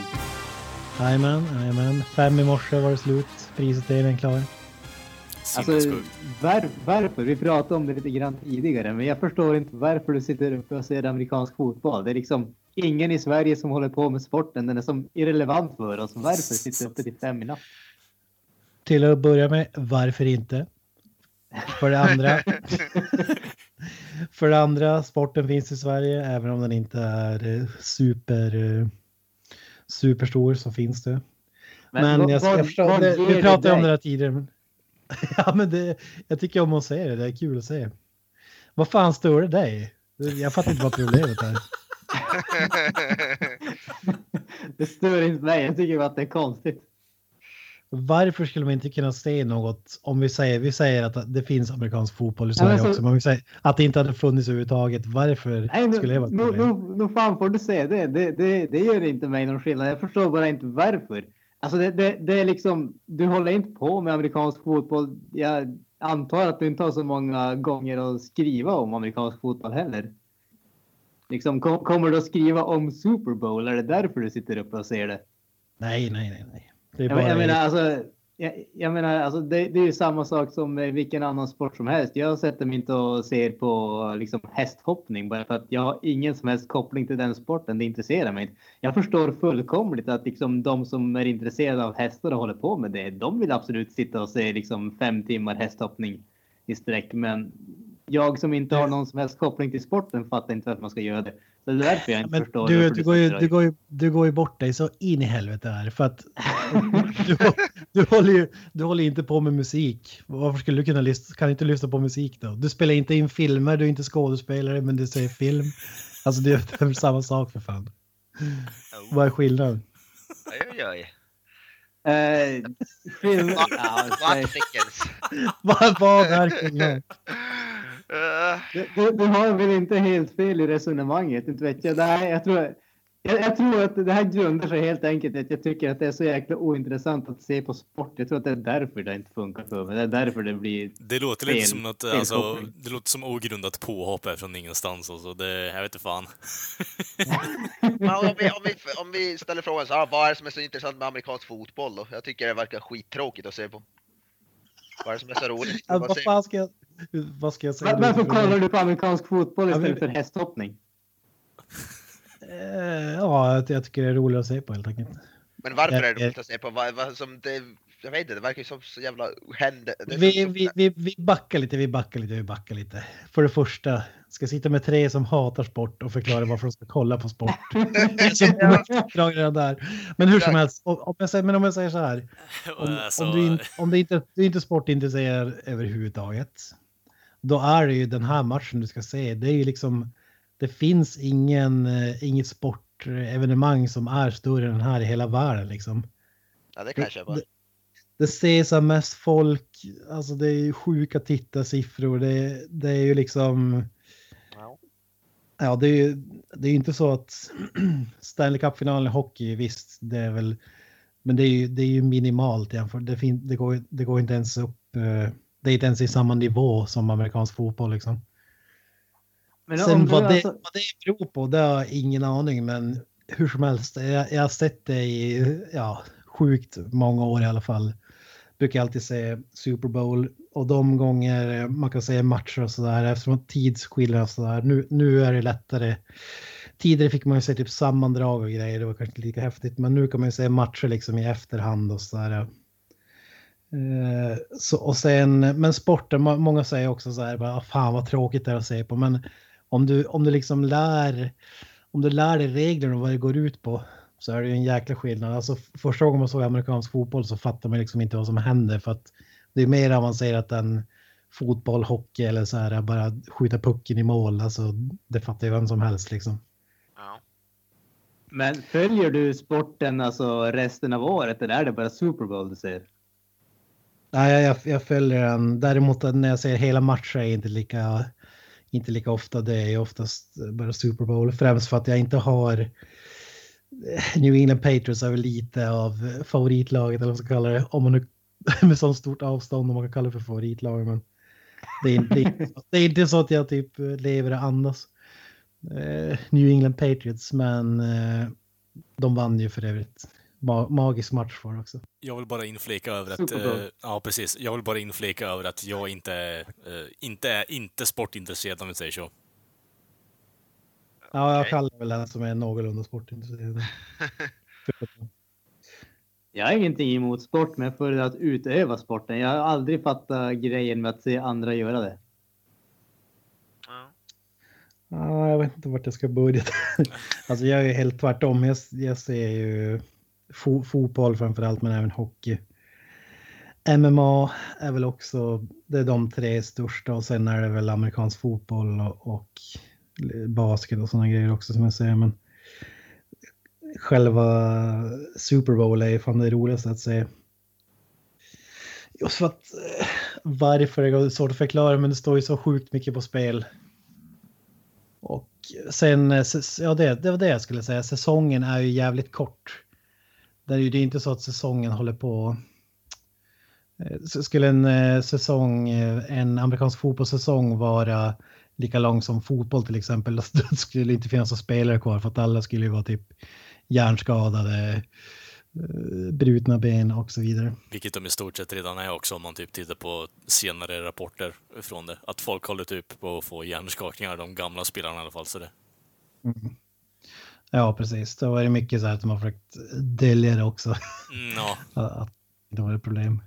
Jajamän, jajamän. Fem i morse var det slut. Prisutdelningen klar. Alltså, var, varför? Vi pratade om det lite grann tidigare, men jag förstår inte varför du sitter uppe och ser amerikansk fotboll. Det är liksom ingen i Sverige som håller på med sporten. Den är som irrelevant för oss. Varför sitter du uppe till fem i natt? Till att börja med, varför inte? För det andra. för det andra, sporten finns i Sverige, även om den inte är eh, super, eh, superstor så finns det. Men, vad- jag, jag förstår, vad det, vi pratade det om det där tidigare. Men, ja, men det, jag tycker om att säga det, det är kul att säga. Vad fan står det dig? Jag fattar inte vad problemet är. Det stör inte mig. Jag tycker bara att det är konstigt. Varför skulle man inte kunna se något om vi säger, vi säger att det finns amerikansk fotboll i Sverige så- också, men vi säger att det inte hade funnits överhuvudtaget. Varför Nej, skulle det vara ett nu, nu, nu fan får du säga det. Det, det. det gör inte mig någon skillnad. Jag förstår bara inte varför. Alltså det, det, det är liksom, du håller inte på med amerikansk fotboll. Jag antar att du inte har så många gånger att skriva om amerikansk fotboll heller. Liksom, kom, kommer du att skriva om Super Bowl? Är det därför du sitter uppe och ser det? Nej, nej, nej, nej. Det är bara... jag menar alltså, jag, jag menar alltså det, det är ju samma sak som vilken annan sport som helst. Jag sätter mig inte och ser på liksom hästhoppning bara för att jag har ingen som helst koppling till den sporten. Det intresserar mig inte. Jag förstår fullkomligt att liksom de som är intresserade av hästar och håller på med det, de vill absolut sitta och se liksom fem timmar hästhoppning i sträck. Men jag som inte har någon som helst koppling till sporten fattar inte varför man ska göra det. Det är därför jag inte Men förstår. du, du, går ju, du, går ju, du går ju bort dig så in i helvete här för att du, du, håller ju, du håller inte på med musik. Varför skulle du kunna lyssna, kan inte lyssna på musik då? Du spelar inte in filmer, du är inte skådespelare men du säger film. Alltså det är väl samma sak för fan. Vad är skillnaden? Oj, oj, oj. Eh, film... vad är skillnaden? Du, du, du har väl inte helt fel i resonemanget, inte vet jag. Det här, jag, tror, jag, jag tror att det här grundar sig helt enkelt att jag tycker att det är så jäkla ointressant att se på sport. Jag tror att det är därför det inte funkar för mig. Det är därför det blir... Det låter lite Fel- som något, alltså, det låter som ogrundat påhopp här från ingenstans. Alltså. Det, jag vet inte fan. om, vi, om, vi, om vi ställer frågan så här, vad är det som är så intressant med amerikansk fotboll då? Jag tycker det verkar skittråkigt att se på. Vad är det som är så roligt? Alltså, Vad fan ska jag, vad ska jag säga? Var- Varför kollar du på amerikansk fotboll Ja, istället för men- hästhoppning? Eh, Ja, jag, jag tycker det är roligt att se på helt enkelt. Men varför är det roligt att se på? Vad, vad som det, jag vet inte, det verkar ju som så jävla händer. Vi, vi, vi, vi backar lite, vi backar lite, vi backar lite. För det första, ska sitta med tre som hatar sport och förklara varför de ska kolla på sport. Där. Men hur som helst, om jag säger, men om jag säger så här. Om, Alltså, om, du, in, om du, inte, du är inte sportintresserad överhuvudtaget. Då är det ju den här matchen du ska se. Det är ju liksom, det finns ingen, eh, inget sportevenemang som är större än den här i hela världen liksom. Ja, det kan jag köpa. Det, det ses av mest folk, alltså det är ju sjuka tittarsiffror. Det, det är ju liksom, Ja. ja det är ju det är inte så att Stanley Cup-finalen i hockey, visst det är väl, men det är ju, det är ju minimalt jämfört. Det, fin, det, går, det går inte ens upp, eh, det är inte ens i samma nivå som amerikansk fotboll liksom. Men Sen vad, det, alltså- vad det beror på, det har jag ingen aning, men hur som helst, jag, jag har sett det i ja, sjukt många år i alla fall. Brukar jag alltid se Super Bowl och de gånger eh, man kan se matcher och sådär eftersom tidsskillnad och sådär. Nu, nu är det lättare. Tidigare fick man ju se typ sammandrag och grejer, det var kanske inte lika häftigt, men nu kan man ju se matcher liksom i efterhand och sådär. Eh, så, och sen, men sporten, många säger också så här, bara, ah, fan vad tråkigt det är att se på, men om du, om du liksom lär, om du lär dig reglerna och vad det går ut på så är det ju en jäkla skillnad. Alltså första gången man såg amerikansk fotboll så fattar man liksom inte vad som händer för att det är mer avancerat än fotboll, hockey eller så här bara skjuta pucken i mål. Alltså det fattar ju vem som helst liksom. Ja. Men följer du sporten alltså resten av året eller är det bara Super Bowl du ser? Nej, jag, jag följer den. Däremot när jag ser hela matcher är inte lika, inte lika ofta. Det är oftast bara Super Bowl. Främst för att jag inte har New England Patriots är väl lite av favoritlaget eller vad man ska kalla det. Om man nu med så stort avstånd om man kan kalla det för favoritlag. Men det är, inte- det, är, inte- det är inte så att jag typ lever och andas. Eh, New England Patriots, men eh, de vann ju för övrigt. Ma magisk match för också. Jag vill bara inflika över att... Eh, ja, precis. Jag vill bara inflika över att jag inte, eh, inte är inte sportintresserad om vi säger så. Ja, jag kallar väl den som är någorlunda sportintresserad. Jag har ingenting emot sport, men för att utöva sporten. Jag har aldrig fattat grejen med att se andra göra det. Ja. Ja, jag vet inte vart jag ska börja. alltså jag är helt tvärtom. Jag, jag ser ju fo fotboll framför allt, men även hockey. MMA är väl också, det är de tre största och sen är det väl amerikansk fotboll och, och basket och sådana grejer också som jag säger. Men själva Super Bowl är fan det roligaste att se. Just för att eh, varför det är svårt att förklara men det står ju så sjukt mycket på spel. Och sen, eh, ja det, det var det jag skulle säga, säsongen är ju jävligt kort. Det är ju det är inte så att säsongen håller på. Eh, skulle en säsong, en amerikansk fotbollssäsong vara lika lång som fotboll till exempel, då skulle det inte finnas några spelare kvar för att alla skulle ju vara typ hjärnskadade, eh, brutna ben och så vidare. Vilket de i stort sett redan är också om man typ tittar på senare rapporter från det. Att folk håller typ på att få hjärnskakningar, de gamla spelarna i alla fall. Så det. Ja, precis. Då är det mycket så här att de har försökt dölja det också. Mm, ja. att det var ett problem.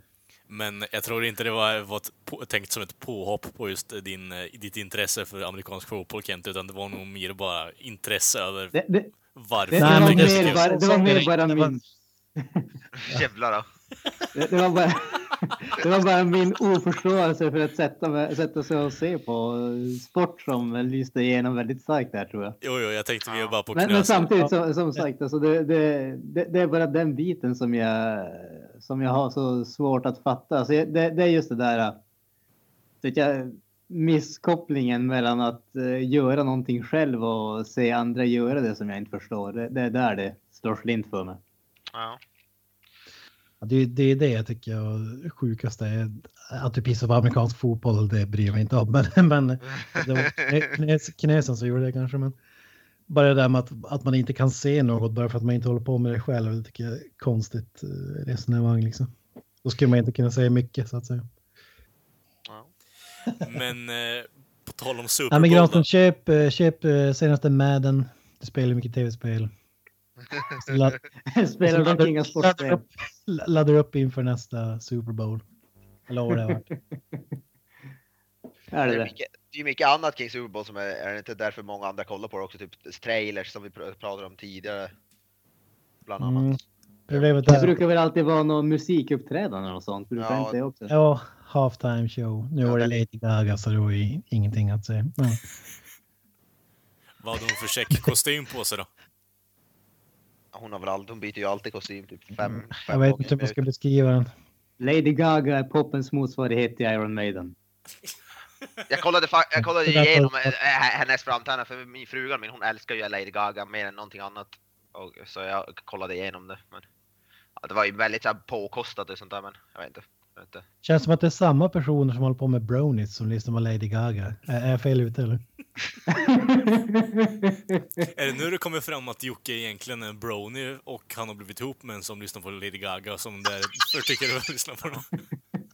Men jag tror inte det var, var på, tänkt som ett påhopp på just din, ditt intresse för amerikansk fotboll Kent, utan det var nog mer bara intresse över Det, det, varför. det, det, var, men det- mer bara, det var mer bara var- min... Jävlar då. Det, det, var bara, det var bara min oförståelse för att sätta, sätta sig och se på sport som lyste igenom väldigt starkt där tror jag. Jo, jo, jag tänkte vi var bara på Men, men knösen. samtidigt som, som sagt, alltså det, det, det, det är bara den biten som jag, som jag har så svårt att fatta. Alltså det, det är just det där vet jag, misskopplingen mellan att eh, göra någonting själv och se andra göra det som jag inte förstår. Det, det är där det slår slint för mig. Ja. Det, det är det jag tycker är sjukast är att du pissar på amerikansk fotboll, det bryr jag mig inte om. Men, men det var knä- knäs, knäsen som gjorde det kanske. Men bara det där med att, att man inte kan se något bara för att man inte håller på med det själv, det tycker jag är konstigt eh, resonemang liksom. Då skulle man inte kunna säga mycket så att säga. Ja. Men eh, på tal om Super Ja, men Bowl. Granström, köp, eh, köp eh, senaste Madden. Du spelar mycket tv-spel. Spelar dock inga laddar sportspel. upp, laddar upp inför nästa Super Bowl. Eller vad det har varit. Är Det det det? är mycket annat kring Super Bowl som är, är det inte därför många andra kollar på det också, typ trailers som vi pr- pratade om tidigare. Bland annat. Mm. Problemet Det brukar väl alltid vara något musikuppträdande och sånt? Brukar Ja. inte det också? Ja, halftime show. Nu Ja, var det Lady Gaga så det var ju ingenting att säga. Men, Vad hade hon för check kostym på sig då? Hon, har väl aldrig, hon byter ju alltid kostym typ fem, fem jag vet inte hur man ska beskriva den. Lady Gaga är popens motsvarighet till Iron Maiden. Jag kollade, jag kollade där igenom eh, hennes framträdande för min frugan min hon älskar ju Lady Gaga mer än någonting annat. Och, så jag kollade igenom det. Men, ja, det var ju väldigt så här, påkostat och sånt där men jag vet inte. Jag vet inte. Känns som att det är samma personer som håller på med brownies som lyssnar på Lady Gaga. Är är jag fel ute eller? Är det nu det kommer fram att Jocke egentligen är en brony och han har blivit ihop med en som lyssnar på Lady Gaga som därför tycker du att lyssna på den?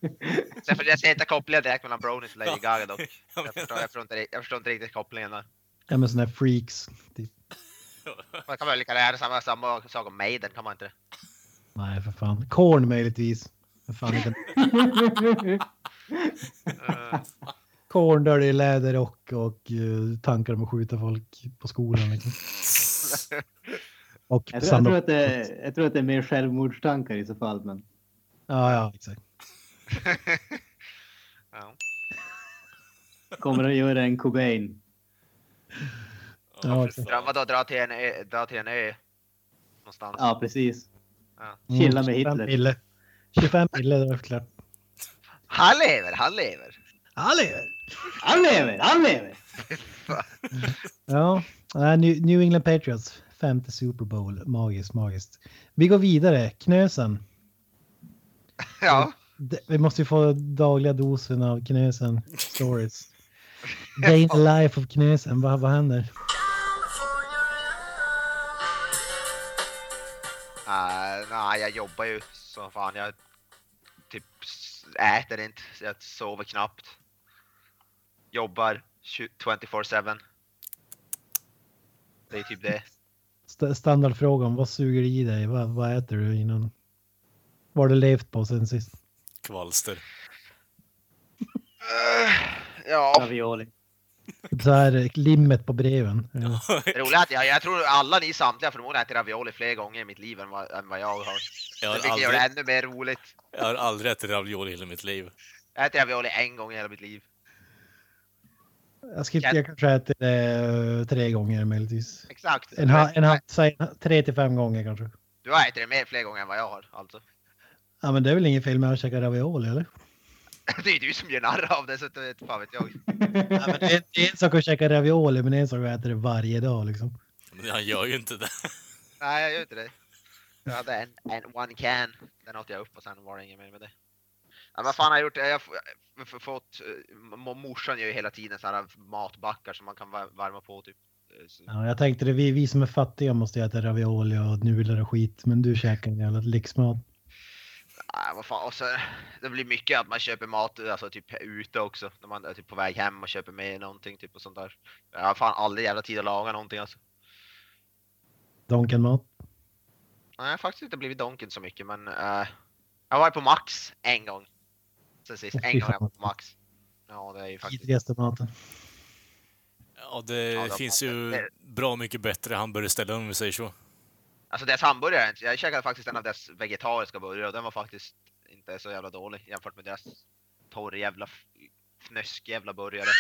Sen för jag ser inte kopplingen direkt mellan Bronies och Lady. Gaga dock. Jag förstår, jag förstår, inte, jag förstår inte riktigt kopplingen där. Ja men sådana här freaks. Typ. Man kan väl lika gärna samma, samma sak om Maiden, kan man inte det? Nej för fan. Korn möjligtvis. För fan inte. Eh, Korn där det är läderrock och uh, tankar om att skjuta folk på skolan. Liksom. Och Jag tror, jag, tror att det är, jag tror att det är mer självmordstankar i så fall. Men Ja, ja, exakt. ja. kommer att göra en Cobain. Ja. Dra, vadå, dra till en ö? Dra till en ö? Någonstans? Ja, precis. Ja. Chilla med 25 Hitler. mille. 25 mille, det var klart. Han lever, han lever! Han lever! Han lever! Ja, New England Patriots. Femte Super Bowl. Magiskt, magiskt. Vi går vidare. Knösen. Ja. Vi måste ju få dagliga dosen av Knösen stories. Day in the life of Knösen. Vad, vad händer? Uh, nej, jag jobbar ju så fan. Jag typ äter inte, jag sover knappt. Jobbar 24-7. Det är typ det. St- standardfrågan. Vad suger i dig? Vad, vad äter du innan? Vad har du levt på sen sist? Kvalster. Eh, ja, Ravioli. Så här limmet på breven. Ja. det roliga är att jag, jag tror alla ni samtliga förmodligen ätit ravioli fler gånger i mitt liv än vad, än vad jag har. Jag har, Vilket gör det aldrig, ännu mer roligt. jag har aldrig ätit ravioli i hela mitt liv. Jag har ätit ravioli en gång i hela mitt liv. Jag, ska, jag kanske äter det tre gånger möjligtvis. Exakt. En, en, säg, tre till fem gånger kanske. Du har ätit det mer fler gånger än vad jag har alltså. Ja men det är väl inget fel med att käka ravioli eller? Det är du som gör narr av det så att det fan vet jag. Ja, men det, är, det är en sak att käka ravioli men det är en sak att äta det varje dag liksom. Men han gör ju inte det. Nej jag gör inte det. Jag hade en, en one can. Den åt jag upp och sen var det inget mer med det. Ja, vad fan har jag gjort? Jag har fått, eh, mo- morsan gör ju hela tiden så här matbackar som man kan värma på typ. Eh, Ja, jag tänkte det, vi, vi som är fattiga måste äta ravioli och nudlar och skit men du käkar en jävla lyxmat. Nej, vad fan. Och så, det blir mycket att man köper mat alltså, typ ute också. När man är typ på väg hem och köper med någonting typ och sånt där. Jag har fan aldrig jävla tid att laga någonting alltså. Donken-mat. Nej, jag har faktiskt inte blivit Donken så mycket men eh, jag var på Max en gång. Sen sist, en gång jag var på Max. Ja, det är ju faktiskt. Vidrigaste maten. Ja, det Ja, de- finns ju bra mycket bättre hamburgerställen om vi säger så. Alltså deras hamburgare, jag käkade faktiskt en av deras vegetariska burgare och den var faktiskt inte så jävla dålig jämfört med deras torr jävla fnösk jävla burgare.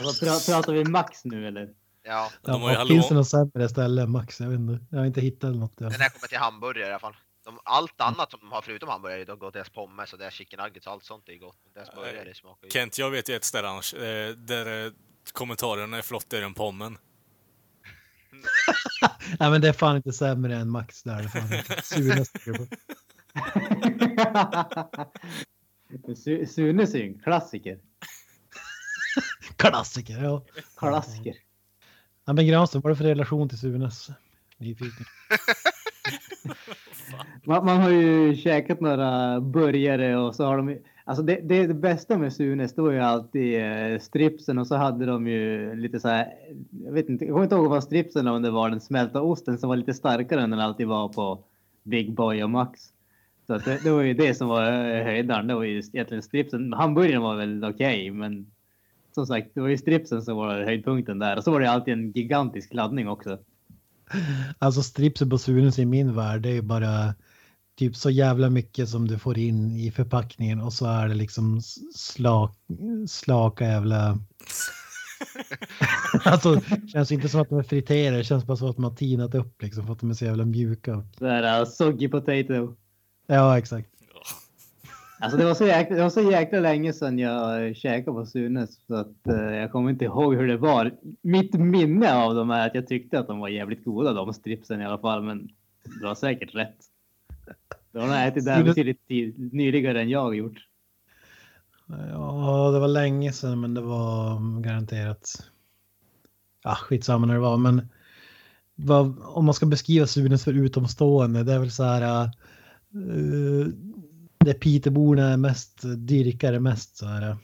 Alltså, pra, pratar vi max nu eller? Ja, De har ju vad finns det hallå... något sämre ställe Max? Jag vet inte. Jag har inte hittat något. Ja. den här kommer till hamburgare i alla fall. De, allt annat som de har förutom hamburgare, då går deras pommes och deras chicken nuggets och allt sånt är gott. Men deras burgare smakar ju... Kent, jag vet ju ett ställe annars, eh, där eh, kommentarerna är flottigare än pommen. Nej men det är fan inte sämre än Max där. På. Su- Sunes är ju en klassiker. Klassiker, ja. Klassiker. Ja men Granström, vad är det för relation till Sunes? Nyfiken. Man, man har ju käkat några burgare och så har de ju- Alltså det, det, det bästa med Sunes det var ju alltid eh, stripsen och så hade de ju lite så här. Jag vet inte, jag kommer inte ihåg vad stripsen om det var den smälta osten som var lite starkare än den alltid var på Big Boy och Max. Så att det, det var ju det som var eh, höjdaren. Det var ju egentligen stripsen. Hamburgaren var väl okej, men som sagt, det var ju stripsen som var höjdpunkten där. Och så var det alltid en gigantisk laddning också. Alltså stripsen på Sunes i min värld det är ju bara typ så jävla mycket som du får in i förpackningen och så är det liksom slak, slaka jävla... alltså det känns inte som att de är friterade, det känns bara som att de har tinat upp liksom för att de är så jävla mjuka. Så här uh, soggy potato. Ja exakt. Alltså det var så jäkla, det var så jäkla länge sedan jag eh, käkade på Sunes så att eh, jag kommer inte ihåg hur det var. Mitt minne av dem är att jag tyckte att de var jävligt goda de stripsen i alla fall, men du har säkert rätt. De har ätit där betydligt tid- nyligare än jag har gjort. Ja, det var länge sedan men det var garanterat. Ja, skitsamma när det var men vad, om man ska beskriva Sunes för utomstående, det är väl så här. Uh, det Peterborna är mest dyrkar är mest så här.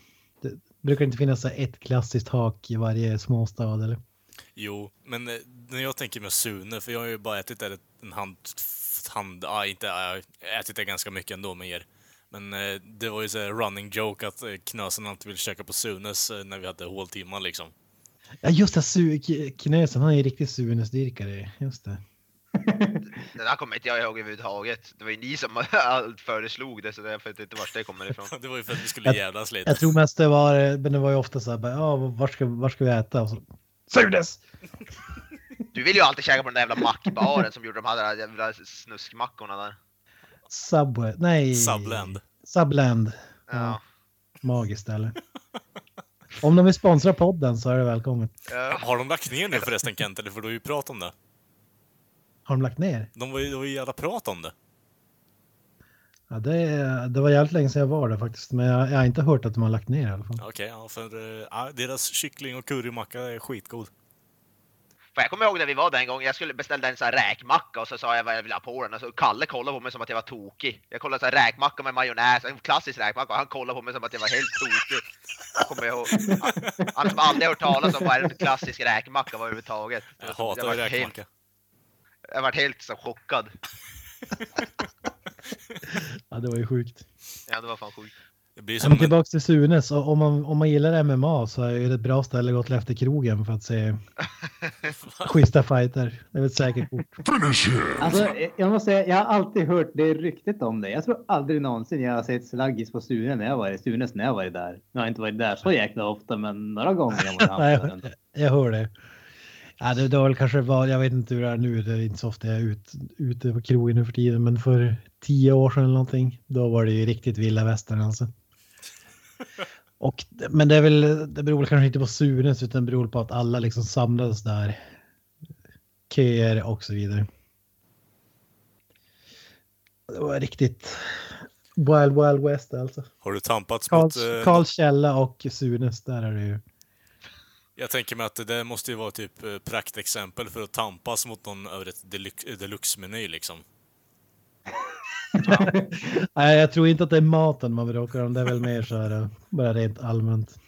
Det brukar inte finnas så ett klassiskt hak i varje småstad eller? Jo, men eh, när jag tänker med Sune, för jag har ju bara ätit där en hand... hand ah, inte, jag ätit det ganska mycket ändå med er. Men eh, det var ju så running joke att eh, Knösen alltid ville käka på Sunes eh, när vi hade håltimmar liksom. Ja just det, Su- K- Knösen han är ju riktigt Sunes-dyrkare. Just det. Det där kommer inte jag ihåg överhuvudtaget. Det var ju ni som föreslog det så jag vet inte vart det kommer ifrån. Det var ju för att vi skulle jävlas lite. Jag tror mest det var, men det var ju ofta så här, ja var ska, var ska vi äta? Och så, Sunes! Du vill ju alltid käka på den där jävla mackbaren som gjorde de här jävla snuskmackorna där. Subway, nej. Subland. Subland. Ja. Magiskt eller? Om de vill sponsra podden så är det välkommet. Ja. Har de lagt ner nu förresten Kent, eller för du har ju prat om det. Har de lagt ner? De var ju, det var ju jävla prat om det. Ja, det, det var jävligt länge sedan jag var där faktiskt. Men jag, jag har inte hört att de har lagt ner i alla fall. Okej, ja, för ja, deras kyckling och currymacka är skitgod. För jag kommer ihåg när vi var där en gång, jag skulle beställa en sån här räkmacka och så sa jag vad jag ville ha på den och så Kalle kollade på mig som att jag var tokig. Jag kollade så här räkmacka med majonnäs, en klassisk räkmacka och han kollade på mig som att jag var helt tokig. Jag kommer ihåg. Han, han som aldrig hört talas om vad en klassisk räkmacka var överhuvudtaget. Jag hatar ju vart helt, räkmacka. jag varit helt så chockad. Ja, det var ju sjukt. Ja det var fan sjukt. Det blir som men tillbaka till Sunes, och om man, om man gillar MMA så är det ett bra ställe att gå till efter krogen för att se schyssta fighter. Det är väl ett säkert kort. Alltså, jag måste säga, jag har alltid hört det ryktet om det. Jag tror aldrig någonsin jag har sett slaggis på Sune när jag varit Sunes när jag varit där. Jag har inte varit där så jäkla ofta, men några gånger har jag Nej, varit där. jag, hör det. Ja, det, det var väl kanske var, jag vet inte hur det är nu, det är inte så ofta jag är ut, ute på krogen nu för tiden, men för tio år sedan eller någonting, då var det ju riktigt vilda västern alltså. Och, men det är väl, det beror kanske inte på Sunes utan det beror på att alla liksom samlades där. Köer och så vidare. Det var riktigt wild wild west alltså. har du tampats Karls, mot... eh, Karls källa och Sunes, där är det ju. Jag tänker mig att det där måste ju vara typ eh, praktexempel för att tampas mot någon över ett deluxe- deluxe-meny liksom. Nej, jag tror inte att det är maten man bråkar om. Det är väl mer så här, eh, bara rent allmänt.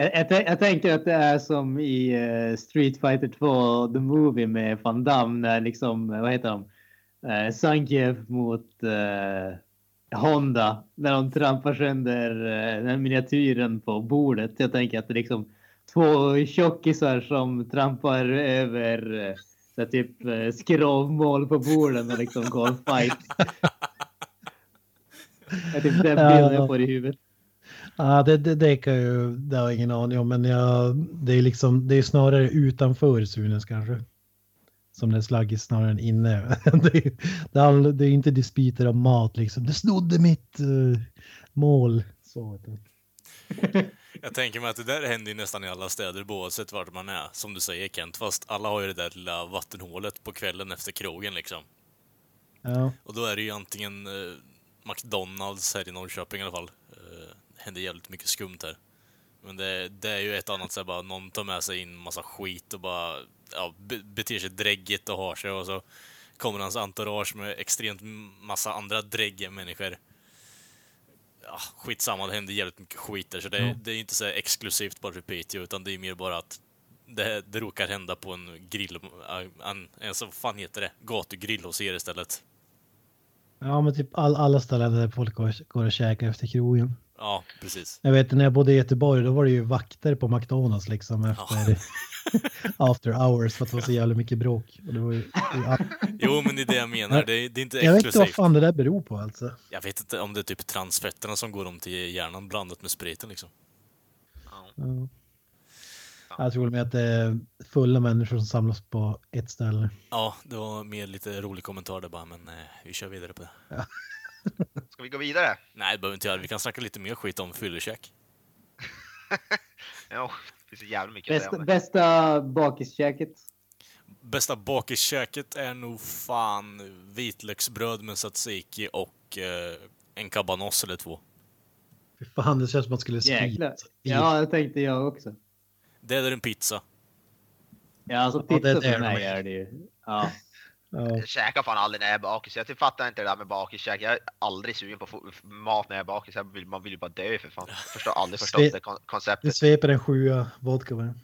Jag, jag, jag tänker att det är som i eh, Street Fighter 2, The Movie med Van Damme, när liksom, eh, vad heter de? Uh, Sankiev mot eh, Honda, när de trampar sönder uh, den miniatyren på bordet. Jag tänker att det är liksom två tjockisar som trampar över så här typ uh, skrovmål på borden och liksom går fight. Det är typ den bilden jag får i huvudet. Ja, det, det, det kan ju, det har jag ingen aning om, men jag, det är liksom, det är snarare utanför Sunes kanske. Som det är snarare än inne. det, är, det, är, det är inte dispyter om mat liksom. Det snodde mitt eh, mål. Så du. Jag tänker mig att det där händer ju nästan i alla städer oavsett vart man är. Som du säger Kent, fast alla har ju det där lilla vattenhålet på kvällen efter krogen liksom. Ja. Och då är det ju antingen eh, McDonalds här i Norrköping i alla fall. Eh, det händer jävligt mycket skumt här. Men det, det är ju ett annat så här, bara någon tar med sig in massa skit och bara ja, be, beter sig dräggigt och har sig och så kommer hans entourage med extremt massa andra dräggiga människor. Ja, skitsamma, det händer jävligt mycket skit där så det, Ja. det är inte så exklusivt bara för Piteå utan det är mer bara att det, det råkar hända på en grill, en, en så fan heter det, gatugrill hos er istället. Ja, men typ all, alla ställen där folk går, går och käkar efter krogen. Ja, precis. Jag vet när jag bodde i Göteborg, då var det ju vakter på McDonalds liksom efter after hours för att det var så jävla mycket bråk. Och det var ju, Jo, men det är det jag menar. Det är, det är inte jag vet inte vad fan det där beror på alltså. Jag vet inte om det är typ transfetterna som går om till hjärnan blandat med spriten liksom. Ja. Jag tror med att det är fulla människor som samlas på ett ställe. Ja, det var mer lite rolig kommentar där bara, men eh, vi kör vidare på det. Ska vi gå vidare? Nej, det behöver vi inte göra. Vi kan snacka lite mer skit om fyllekäk. Ja, det finns jävla mycket att Bästa, det. bästa bakiskäket. Bästa bakiskäket är nog fan vitlöksbröd med tzatziki och eh, en cabanos eller två. Fy fan, det känns som att man skulle skriva. Ja, det tänkte jag också. Det är en pizza. Ja, alltså Ja, pizza det är för mig är. det ju. Ja. Ja. Jag käkar fan aldrig när jag är bakis. Jag typ fattar inte det där med bakiskäk. Jag är aldrig sugen på mat när jag är bakis. Jag vill, man vill ju bara dö för fan. Förstår aldrig förstått Sve- det kon- Du konceptet. sveper en sjua vodka va?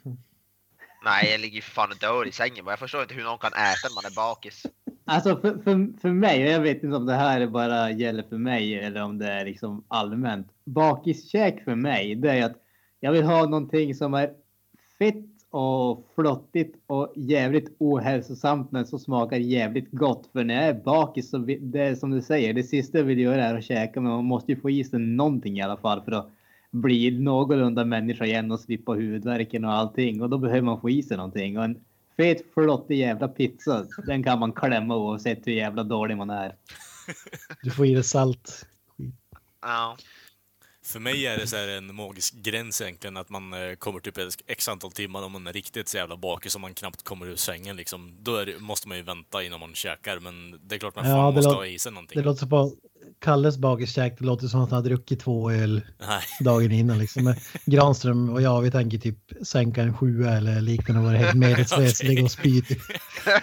Nej, jag ligger ju fan och dör i sängen. bara. Jag förstår inte hur någon kan äta när man är bakis. Alltså för, för, för mig, och jag vet inte om det här bara gäller för mig eller om det är liksom allmänt. Bakiskäk för mig, det är att jag vill ha någonting som är fett och flottigt och jävligt ohälsosamt men som smakar jävligt gott. För när jag är bakis så det är som du säger, det sista jag vill göra är att käka men man måste ju få i sig någonting i alla fall för att bli någorlunda människa igen och slippa huvudvärken och allting. Och då behöver man få i sig någonting. Och en fet flottig jävla pizza, den kan man klämma oavsett hur jävla dålig man är. Du får i dig salt. Ja. För mig är det så en magisk gräns egentligen, att man eh, kommer typ x antal timmar om man är riktigt så jävla bakis och man knappt kommer ur sängen liksom. Då det, måste man ju vänta innan man käkar, men det är klart man Ja, fan måste ha i sig någonting. Det låter på Kalles bakiskäk, det låter som att han har druckit två öl Nej. dagen innan. Liksom. Men Granström och jag, vi tänker typ sänka en sjua eller liknande och vara helt medvetslös, ligga och spy. typ.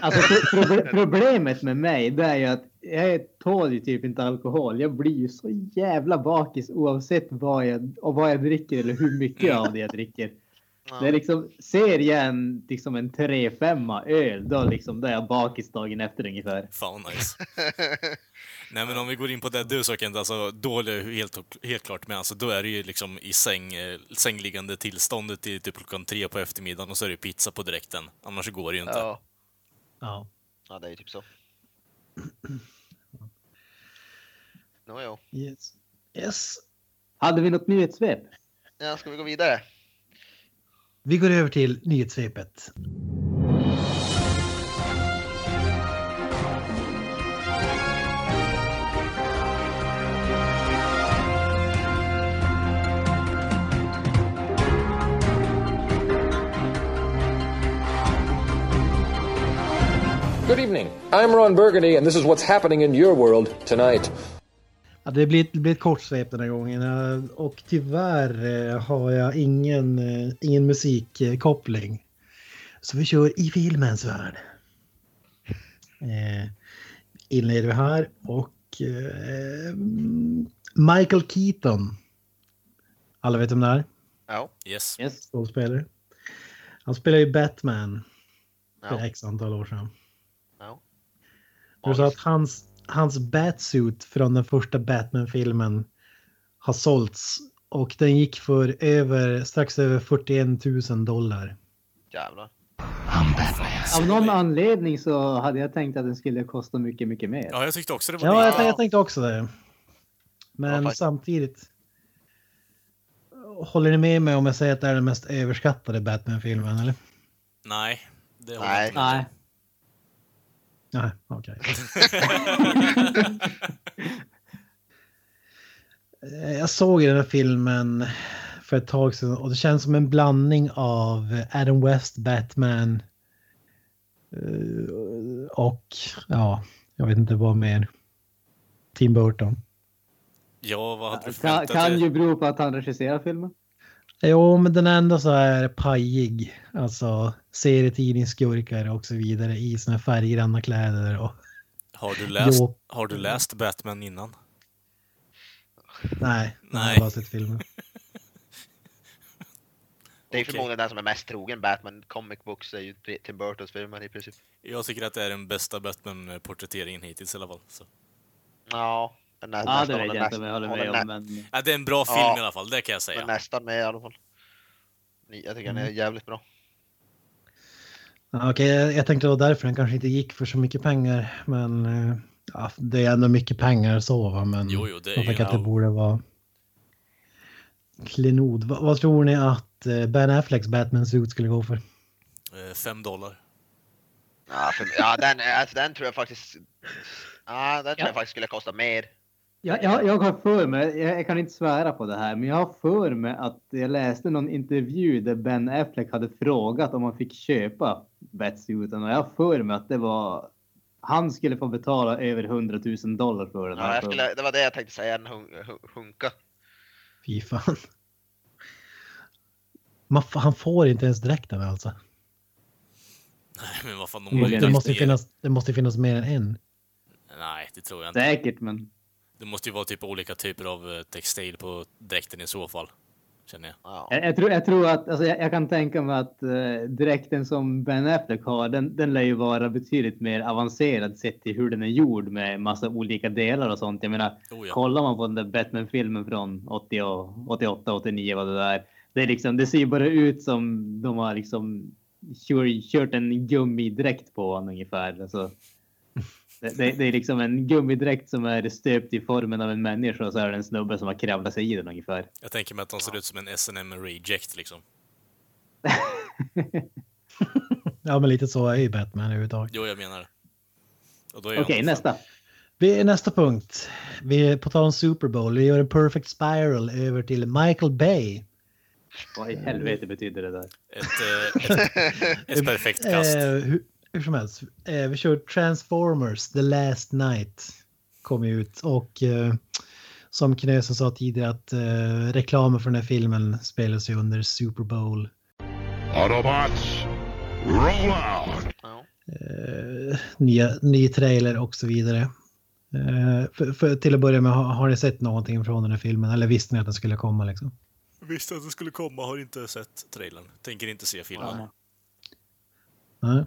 Alltså pro- proble- problemet med mig det är ju att jag tål ju typ inte alkohol. Jag blir ju så jävla bakis oavsett vad jag, och vad jag dricker eller hur mycket av det jag dricker. Det är liksom, ser jag en, liksom en 3-5 öl, då, liksom, då är jag bakis dagen efter ungefär. Fan vad nice. Nej men om vi går in på det du sa Kent, alltså då är jag helt, helt klart med. Alltså, då är det ju liksom i säng, eh, sängliggande tillståndet till typ klockan tre på eftermiddagen och så är det pizza på direkten. Annars går det ju inte. Ja. Ja. ja, det är ju typ så. Nåjo. Yes. yes. Hade vi något nyhetssvep? Ja, ska vi gå vidare? Vi går över till nyhetssvepet. Good evening. I'm Ron Burgundy, and this is what's happening in your world tonight. Ja, det, blir, det blir ett kort svep den här gången och tyvärr eh, har jag ingen, eh, ingen musikkoppling. Så vi kör i filmens värld. Eh, inleder vi här och eh, Michael Keaton. Alla vet om det är? Ja. Yes. Yes. Skådespelare. Han spelar ju Batman för Ja. x antal år sedan. Du sa att hans, hans Batsuit från den första Batman-filmen har sålts och den gick för över, strax över 41 000 dollar. Jävlar. Av någon anledning så hade jag tänkt att den skulle kosta mycket, mycket mer. Ja, jag tyckte också det var Ja, jag, jag tänkte också det. Men Ja, samtidigt. Håller ni med mig om jag säger att det är den mest överskattade Batman-filmen, eller? Nej. Det håller Nej. jag inte. Nej. Nej, okej. Eh, Jag såg den här filmen för ett tag sedan och det känns som en blandning av Adam West, Batman eh, och ja, jag vet inte vad mer. Tim Burton. Ja, vad hade du Kan, förväntat kan dig? ju bero på att han regisserar filmen. Jo, men den är ändå så här pajig. Alltså serietidningsskurkar och så vidare i såna här färggranna kläder. Och, Har du läst, Jo. har du läst Batman innan? nej, jag Nej. har bara sett filmen. Det är Okej. förmodligen den som är mest trogen Batman. Comic books är ju Tim Burtons filmer i princip. Jag tycker att det är den bästa Batman-porträtteringen hittills i alla fall. Så. Ja, den nä- Ja, nästan det vet jag inte om jag håller med om. Men... Ja, det är en bra film Ja. i alla fall, det kan jag men säga. nästan med i alla fall. Jag tycker den är jävligt bra. Okej, jag, jag tänkte det var därför den kanske inte gick för så mycket pengar. Men eh, ja, det är ändå mycket pengar så va. Men Jo, jo, det ju- tycker att det borde vara klenod. Va, vad tror ni att eh, Ben Afflecks Batman-suit skulle gå för? Eh, Fem dollar. Ja, för, ja den, alltså, den tror jag faktiskt... Ja, den tror Ja. jag faktiskt skulle kosta mer. Jag, jag, jag har för mig, jag, jag kan inte svära på det här, men jag har för mig att jag läste någon intervju där Ben Affleck hade frågat om han fick köpa Batsuiten och jag har för mig att det var han skulle få betala över 100 000 dollar för den. Ja, här jag filmen. skulle, det var det jag tänkte säga, en hun, hun, hunka. Fy fan. Man, han får inte ens dräkten alltså. Nej, men vad fan, de Det måste, finnas, det måste finnas mer än en. Nej, det tror jag inte. Säkert, men Det måste ju vara typ olika typer av eh, textil på dräkten i så fall. Känner jag. Ja. jag, jag, tror, jag tror att alltså, jag, jag kan tänka mig att eh, dräkten som Ben Affleck har, den, den lär ju vara betydligt mer avancerad sett till hur den är gjord med massa olika delar och sånt. Jag menar, Oh, ja. kollar man på den där Batman-filmen från 80 och, 88, 89 vad det där. Det, är liksom, det ser ju bara ut som de har liksom kört, kört en gummidräkt på honom ungefär. Alltså, det, det, är liksom en gummidräkt som är stöpt i formen av en människa och så är det en snubbe som har kravlat sig i den ungefär. Jag tänker mig att de ser ut som en S&M Reject liksom. Ja, men lite så är ju Batman överhuvudtaget. Jo, jag menar det. Och då är Okej, inte nästa. Vi nästa punkt. Vi är på tal om Super Bowl. Vi gör en perfect spiral över till Michael Bay. Vad i helvete betyder det där? Ett, eh, ett, ett perfekt kast. Hur, som helst. Eh, vi kör Transformers The Last Night. Kom ut och eh, som Knösen sa tidigare att eh, reklamen för den här filmen spelas ju under Super Bowl. Autobots, roll out! Eh, nya, ny trailer och så vidare. Eh, för, för, till att börja med, har, har ni sett någonting från den här filmen? Eller visste ni att den skulle komma liksom? Visste att det skulle komma, har inte sett trailern. Tänker inte se filmen. Ja. Nej.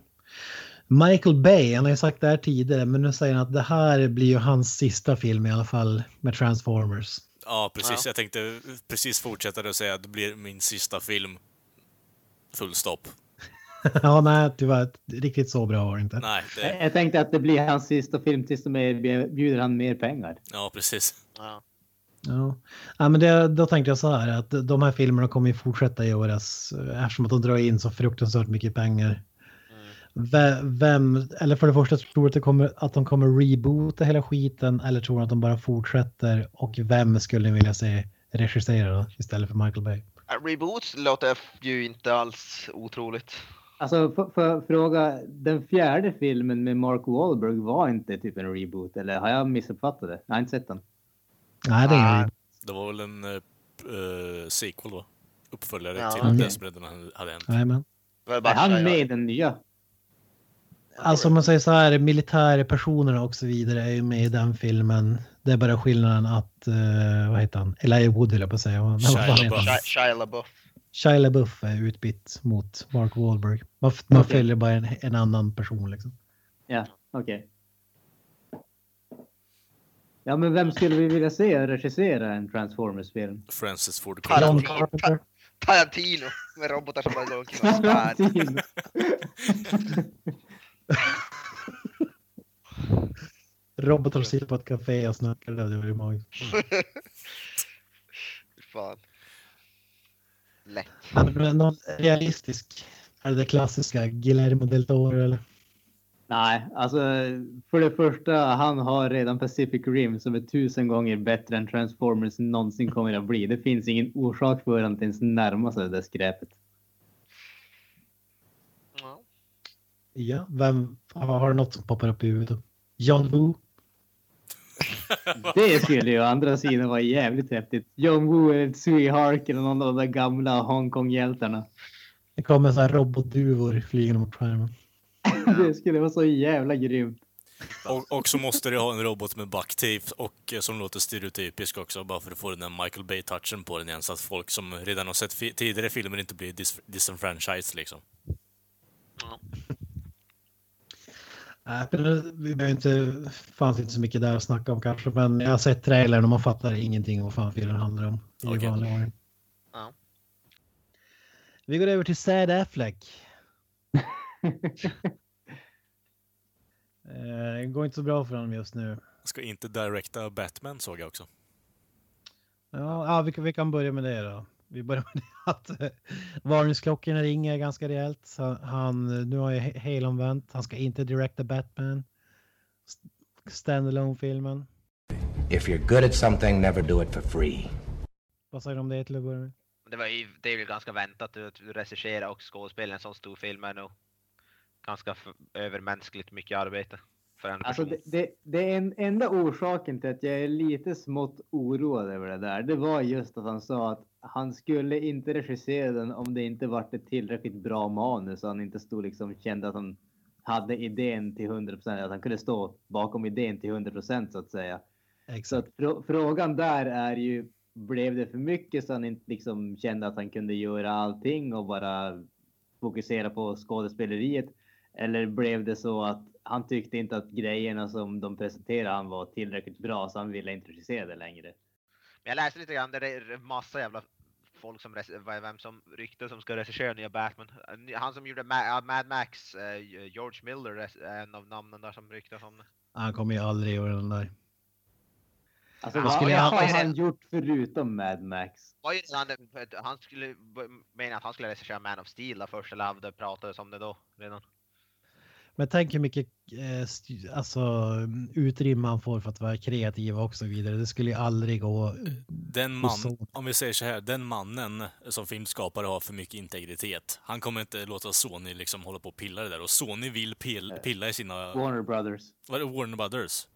Michael Bay, han har ju sagt det här tidigare, men nu säger han att det här blir ju hans sista film i alla fall med Transformers. Ja, precis. Ja. Jag tänkte precis fortsätta och säga att det blir min sista film. Full stopp. ja, nej, tyvärr. Riktigt så bra var det inte. Nej, Jag, det... jag tänkte att det blir hans sista film tills de erbjuder han mer pengar. Ja, precis. Ja. Ja. ja, men det, då tänkte jag så här att de här filmerna kommer ju fortsätta göras eh, eftersom att de drar in så fruktansvärt mycket pengar. Ve- Vem, eller för det första tror du att, det kommer, att de kommer reboota hela skiten eller tror du att de bara fortsätter och vem skulle ni vilja se regissera då, istället för Michael Bay? Äh, Reboots låter ju inte alls otroligt. Alltså, för, för fråga, den fjärde filmen med Mark Wahlberg var inte typ en reboot, eller har jag missuppfattat det? Jag har inte sett den. Nej, det är Ah. ingen Det var väl en uh, sequel då? Uppföljare Ja. till Okej. det som redan hade hänt. Var Är han med i den nya? Alltså om man säger så här, militärpersonerna och så vidare är ju med i den filmen. Det är bara skillnaden att, uh, vad heter han, Elijah Wood höll jag på att säga. Shia LaBeouf. Shia- LaBeouf. Shia LaBeouf är utbytt mot Mark Wahlberg. Man, man följer bara en, en annan person liksom. Ja, okej. Ja, men vem skulle vi vilja se regissera en Transformers-film? Francis Ford Coppola. Tarantino med robotar som bara går omkring och svär. Robotar sitter på ett café och snackar. Det var ju magiskt. Fan. Lätt. Ja, men Någon realistisk. Är det det klassiska Guillermo del Toro eller? Nej, alltså för det första, han har redan Pacific Rim som är tusen gånger bättre än Transformers någonsin kommer att bli. Det finns ingen orsak för honom att ens närma sig det skräpet. Ja. Ja, vem har du något som poppar upp i huvudet? John Woo? Det skulle ju å andra sidan vara jävligt häftigt. John Woo eller Tsui Hark eller någon av de där gamla Hongkong-hjältarna. Det kommer så här robotduvor flygande mot skärmen. Det skulle vara så jävla grymt. Och, och så måste det ha en robot med backtape och eh, som låter stereotypisk också, bara för att få den där Michael Bay-touchen på den igen, så att folk som redan har sett fi- tidigare filmer inte blir dis- disenfranchised liksom. Vi behöver inte, fanns inte så mycket där att snacka om kanske, men jag har sett trailern och man fattar ingenting om vad fan filmen handlar om. I Okej. vanlig ordning. Ja. Vi går över till Sad Affleck. Eh, Det går inte så bra för honom just nu. Ska inte directa Batman såg jag också. Ja, ja vi, kan, vi kan börja med det då. Vi börjar med det att eh, varningsklockorna ringer ganska rejält. Så Han, nu har ju H- Halon vänt. Han ska inte directa Batman. St- Standalone-filmen. If you're good at something, never do it for free. Vad säger du om det till att börja med? Det, var ju, det är ju ganska väntat att du regisserar och skådespela en sån stor film är nog ganska övermänskligt mycket arbete för en Alltså det, det, det är en enda orsaken till att jag är lite smått oroad över det där. Det var just att han sa att han skulle inte regissera den om det inte vart ett tillräckligt bra manus. Så han inte stod liksom kände att han hade idén till 100 procent. Att han kunde stå bakom idén till 100 procent så att säga. Så Exakt. att frå- frågan där är ju, blev det för mycket så han inte liksom kände att han kunde göra allting och bara fokusera på skådespeleriet? Eller blev det så att han tyckte inte att grejerna som de presenterade han var tillräckligt bra så han ville inte regissera det längre? Men jag läste lite grann, det är massa jävla folk som, vem som ryktar som ska regissera nya Batman. Han som gjorde Ma- Mad Max, eh, George Miller, är en av namnen där som ryktas om det. Han kommer ju aldrig göra den där. Alltså, vad skulle han gjort förutom Mad Max? Redan, han skulle mena att han skulle regissera Man of Steel där först, eller det pratades om det då redan. Men tänk hur mycket eh, alltså, utrymme han får för att vara kreativ och så vidare. Det skulle ju aldrig gå. Den man, om vi säger så här, den mannen som filmskapare har för mycket integritet. Han kommer inte låta Sony liksom hålla på och pilla det där. Och Sony vill pil, pilla i sina... Warner Brothers. Vad är det, Warner Brothers?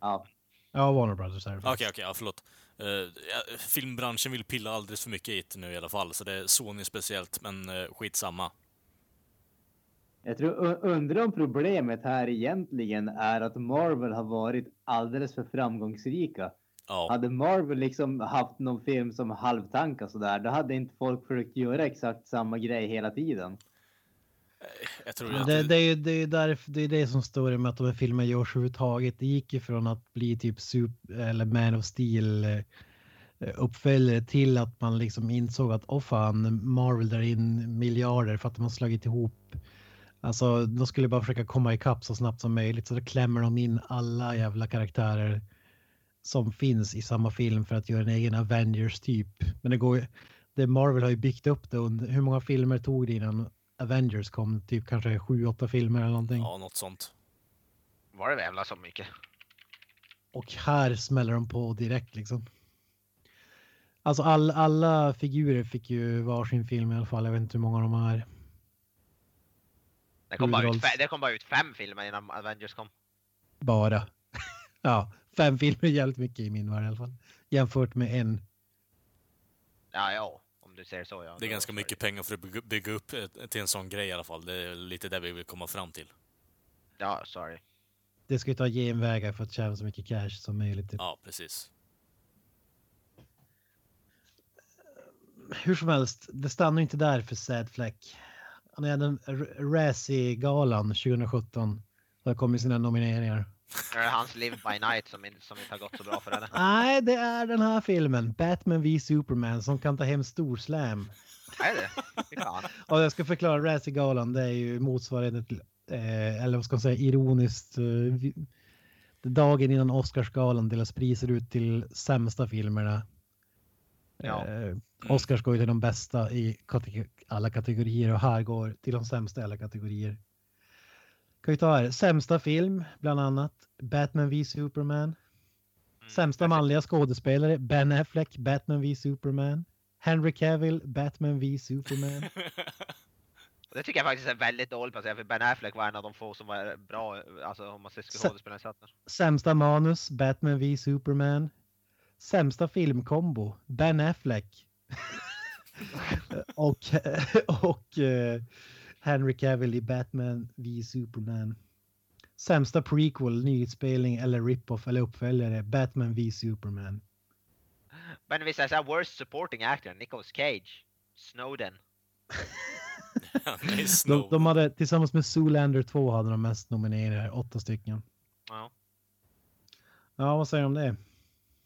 Ja. Ja, Warner Brothers är det. Okej, okej, ja, förlåt. Eh, ja, filmbranschen vill pilla alldeles för mycket i det nu i alla fall, så det är Sony speciellt, men uh, skitsamma. Jag tror, undrar om problemet här egentligen är att Marvel har varit alldeles för framgångsrika. Ja. Hade Marvel liksom haft någon film som halvtankar sådär, då hade inte folk försökt göra exakt samma grej hela tiden. Jag tror det, det är ju det, är därför, det, är det som står med att de här filmerna görs överhuvudtaget. Det gick ju från att bli typ Super, eller Man of Steel eh, uppföljare till att man liksom insåg att åh fan, Marvel drar in miljarder för att de har slagit ihop. Alltså de skulle bara försöka komma ikapp så snabbt som möjligt så då klämmer de in alla jävla karaktärer som finns i samma film för att göra en egen Avengers typ. Men det går det Marvel har ju byggt upp det under, hur många filmer tog det innan Avengers kom? Typ kanske sju, åtta filmer eller någonting. Ja, något sånt. Var det jävla så mycket? Och här smäller de på direkt liksom. Alltså all, alla figurer fick ju varsin film i alla fall. Jag vet inte hur många de är. Det kom, bara ut, det kom bara ut fem filmer innan Avengers kom. Bara. ja, fem filmer är jävligt mycket i min värld i alla fall. Jämfört med en. Ja, ja, om du säger så ja. Det är ganska mycket pengar för att bygga- upp ett- till en sån grej i alla fall. Det är lite det vi vill komma fram till. Ja, sorry. Det ska ju ta genvägar för att tjäna så mycket cash som möjligt. Typ. Ja, precis. Hur som helst, det stannar ju inte där för Sad Fleck. Han är den Razzie-galan 2017. Där kommer sina nomineringar. Det är hans Live by Night som, in, som inte har gått så bra för henne. Nej, det är den här filmen. Batman v Superman som kan ta hem storslam. Är det? Fy fan. Och jag ska förklara Razzie-galan. Det är ju motsvarigheten till, eh, eller vad ska man säga, ironiskt. Eh, dagen innan Oscarsgalan delas priser ut till sämsta filmerna. Ja. Eh, Oscars går ju till de bästa i alla kategorier och här går till de sämsta i alla kategorier. Kan vi ta här, sämsta film bland annat Batman v Superman. Mm. Sämsta manliga skådespelare Ben Affleck, Batman v Superman. Henry Cavill, Batman v Superman. Det tycker jag faktiskt är väldigt dåligt placerat för Ben Affleck var en av de få som var bra, alltså om man ser skådespelarinsatsen. Sämsta manus, Batman v Superman. Sämsta filmkombo, Ben Affleck. och och eh, Henry Cavill i Batman v Superman. Sämsta prequel, nyinspelning eller rip-off eller uppföljare, Batman v Superman. Men visst är det så här worst supporting actor, Nicolas Cage, Snowden. De, de hade tillsammans med Zoolander 2 hade de mest nominerade, åtta stycken. Ja. Ja, vad säger du om det?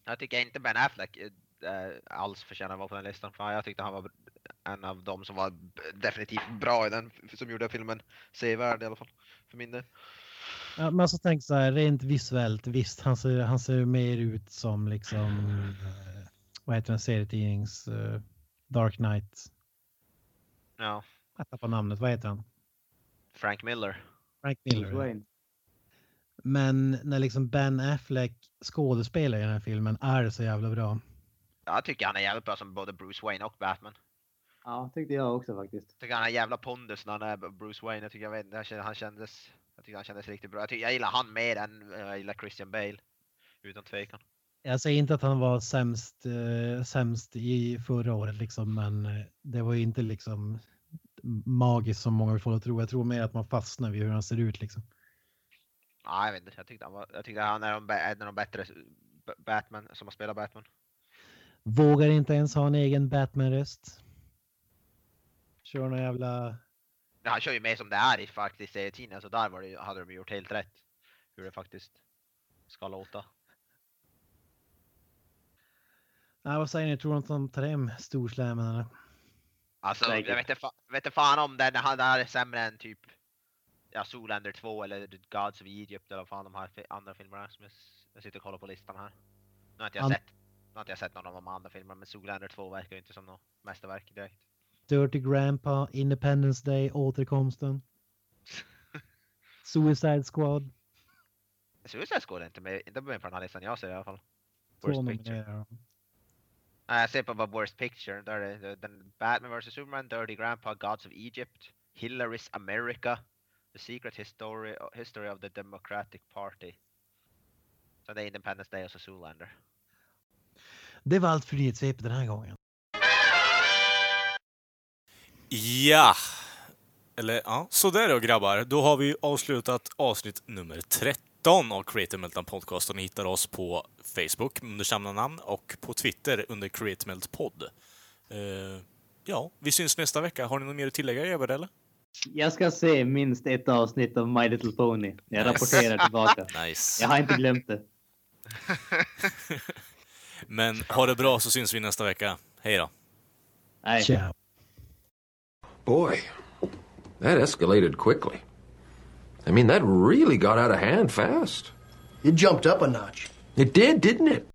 Jag tycker inte Ben Affleck eh, alls förtjänar att vara på den listan. För jag tyckte han var en av de som var definitivt bra i den, som gjorde filmen sevärd i alla fall. För min del. Ja, men alltså tänk så här, rent visuellt, visst, han ser, han ser mer ut som liksom, eh, vad heter den, serietidnings, eh, Dark Knight. Ja, Jag tappar namnet, vad heter han? Frank Miller. Frank Bruce Miller. Wayne. Men när liksom Ben Affleck skådespelar i den här filmen är det så jävla bra. Jag tycker han är jävligt bra som både Bruce Wayne och Batman. Ja, tyckte jag också faktiskt. Jag tycker han har jävla pondus när han är Bruce Wayne. Jag tycker jag vet, han kändes, jag tycker han kändes riktigt bra. Jag, tycker, jag gillar han mer än eh, jag gillar Christian Bale. Utan tvekan. Jag säger inte att han var sämst, eh, sämst i förra året liksom, men eh, det var ju inte liksom magiskt som många vill få att tro. Jag tror mer att man fastnar vid hur han ser ut liksom. Ja, jag vet inte. Jag tyckte han, var, jag tyckte han är en av de bättre Batman som har spelat Batman. Vågar inte ens ha en egen Batman-röst. Kör någon jävla... Ja, Han kör ju mer som det är i faktiskt serietidningen, så där var det, hade de gjort helt rätt. Hur det faktiskt ska låta. Nej, vad säger ni? Tror du att de tar hem storslammen eller? Alltså, jag vet inte, fa- vet inte fan om den han är sämre än typ ja, Zoolander 2 eller Gods of Egypt eller vad fan de här andra filmerna som jag, sitter och kollar på listan här. Nu har inte jag Han- sett, nu har inte jag sett någon av de andra filmerna men Zoolander 2 verkar ju inte som något mästerverk direkt. Dirty Grandpa, Independence Day, Återkomsten. Suicide Squad. Suicide Squad är inte med, inte med på den här listan jag ser i alla fall. Två Picture. Nej, jag ser på vad Worst Picture, där är den Batman vs Superman, Dirty Grandpa, Gods of Egypt, Hillary's America, The Secret History, History of the Democratic Party. Så det är Independence Day och så Zoolander. Det var allt för nyhetssvepet den här gången. Ja! Eller ja, sådär då grabbar. Då har vi avslutat avsnitt nummer 13 13 av Creative Meltdown Podcast och ni hittar oss på Facebook under samma namn och på Twitter under Creative Melt Podd. Eh, ja, vi syns nästa vecka. Har ni något mer att tillägga, Evert, eller? Jag ska se minst ett avsnitt av My Little Pony. Jag Nice. rapporterar tillbaka. Nice. Jag har inte glömt det. Men ha det bra så syns vi nästa vecka. Hej då! Nej. Ciao. Boy, that escalated quickly. I mean, that really got out of hand fast. It jumped up a notch. It did, didn't it?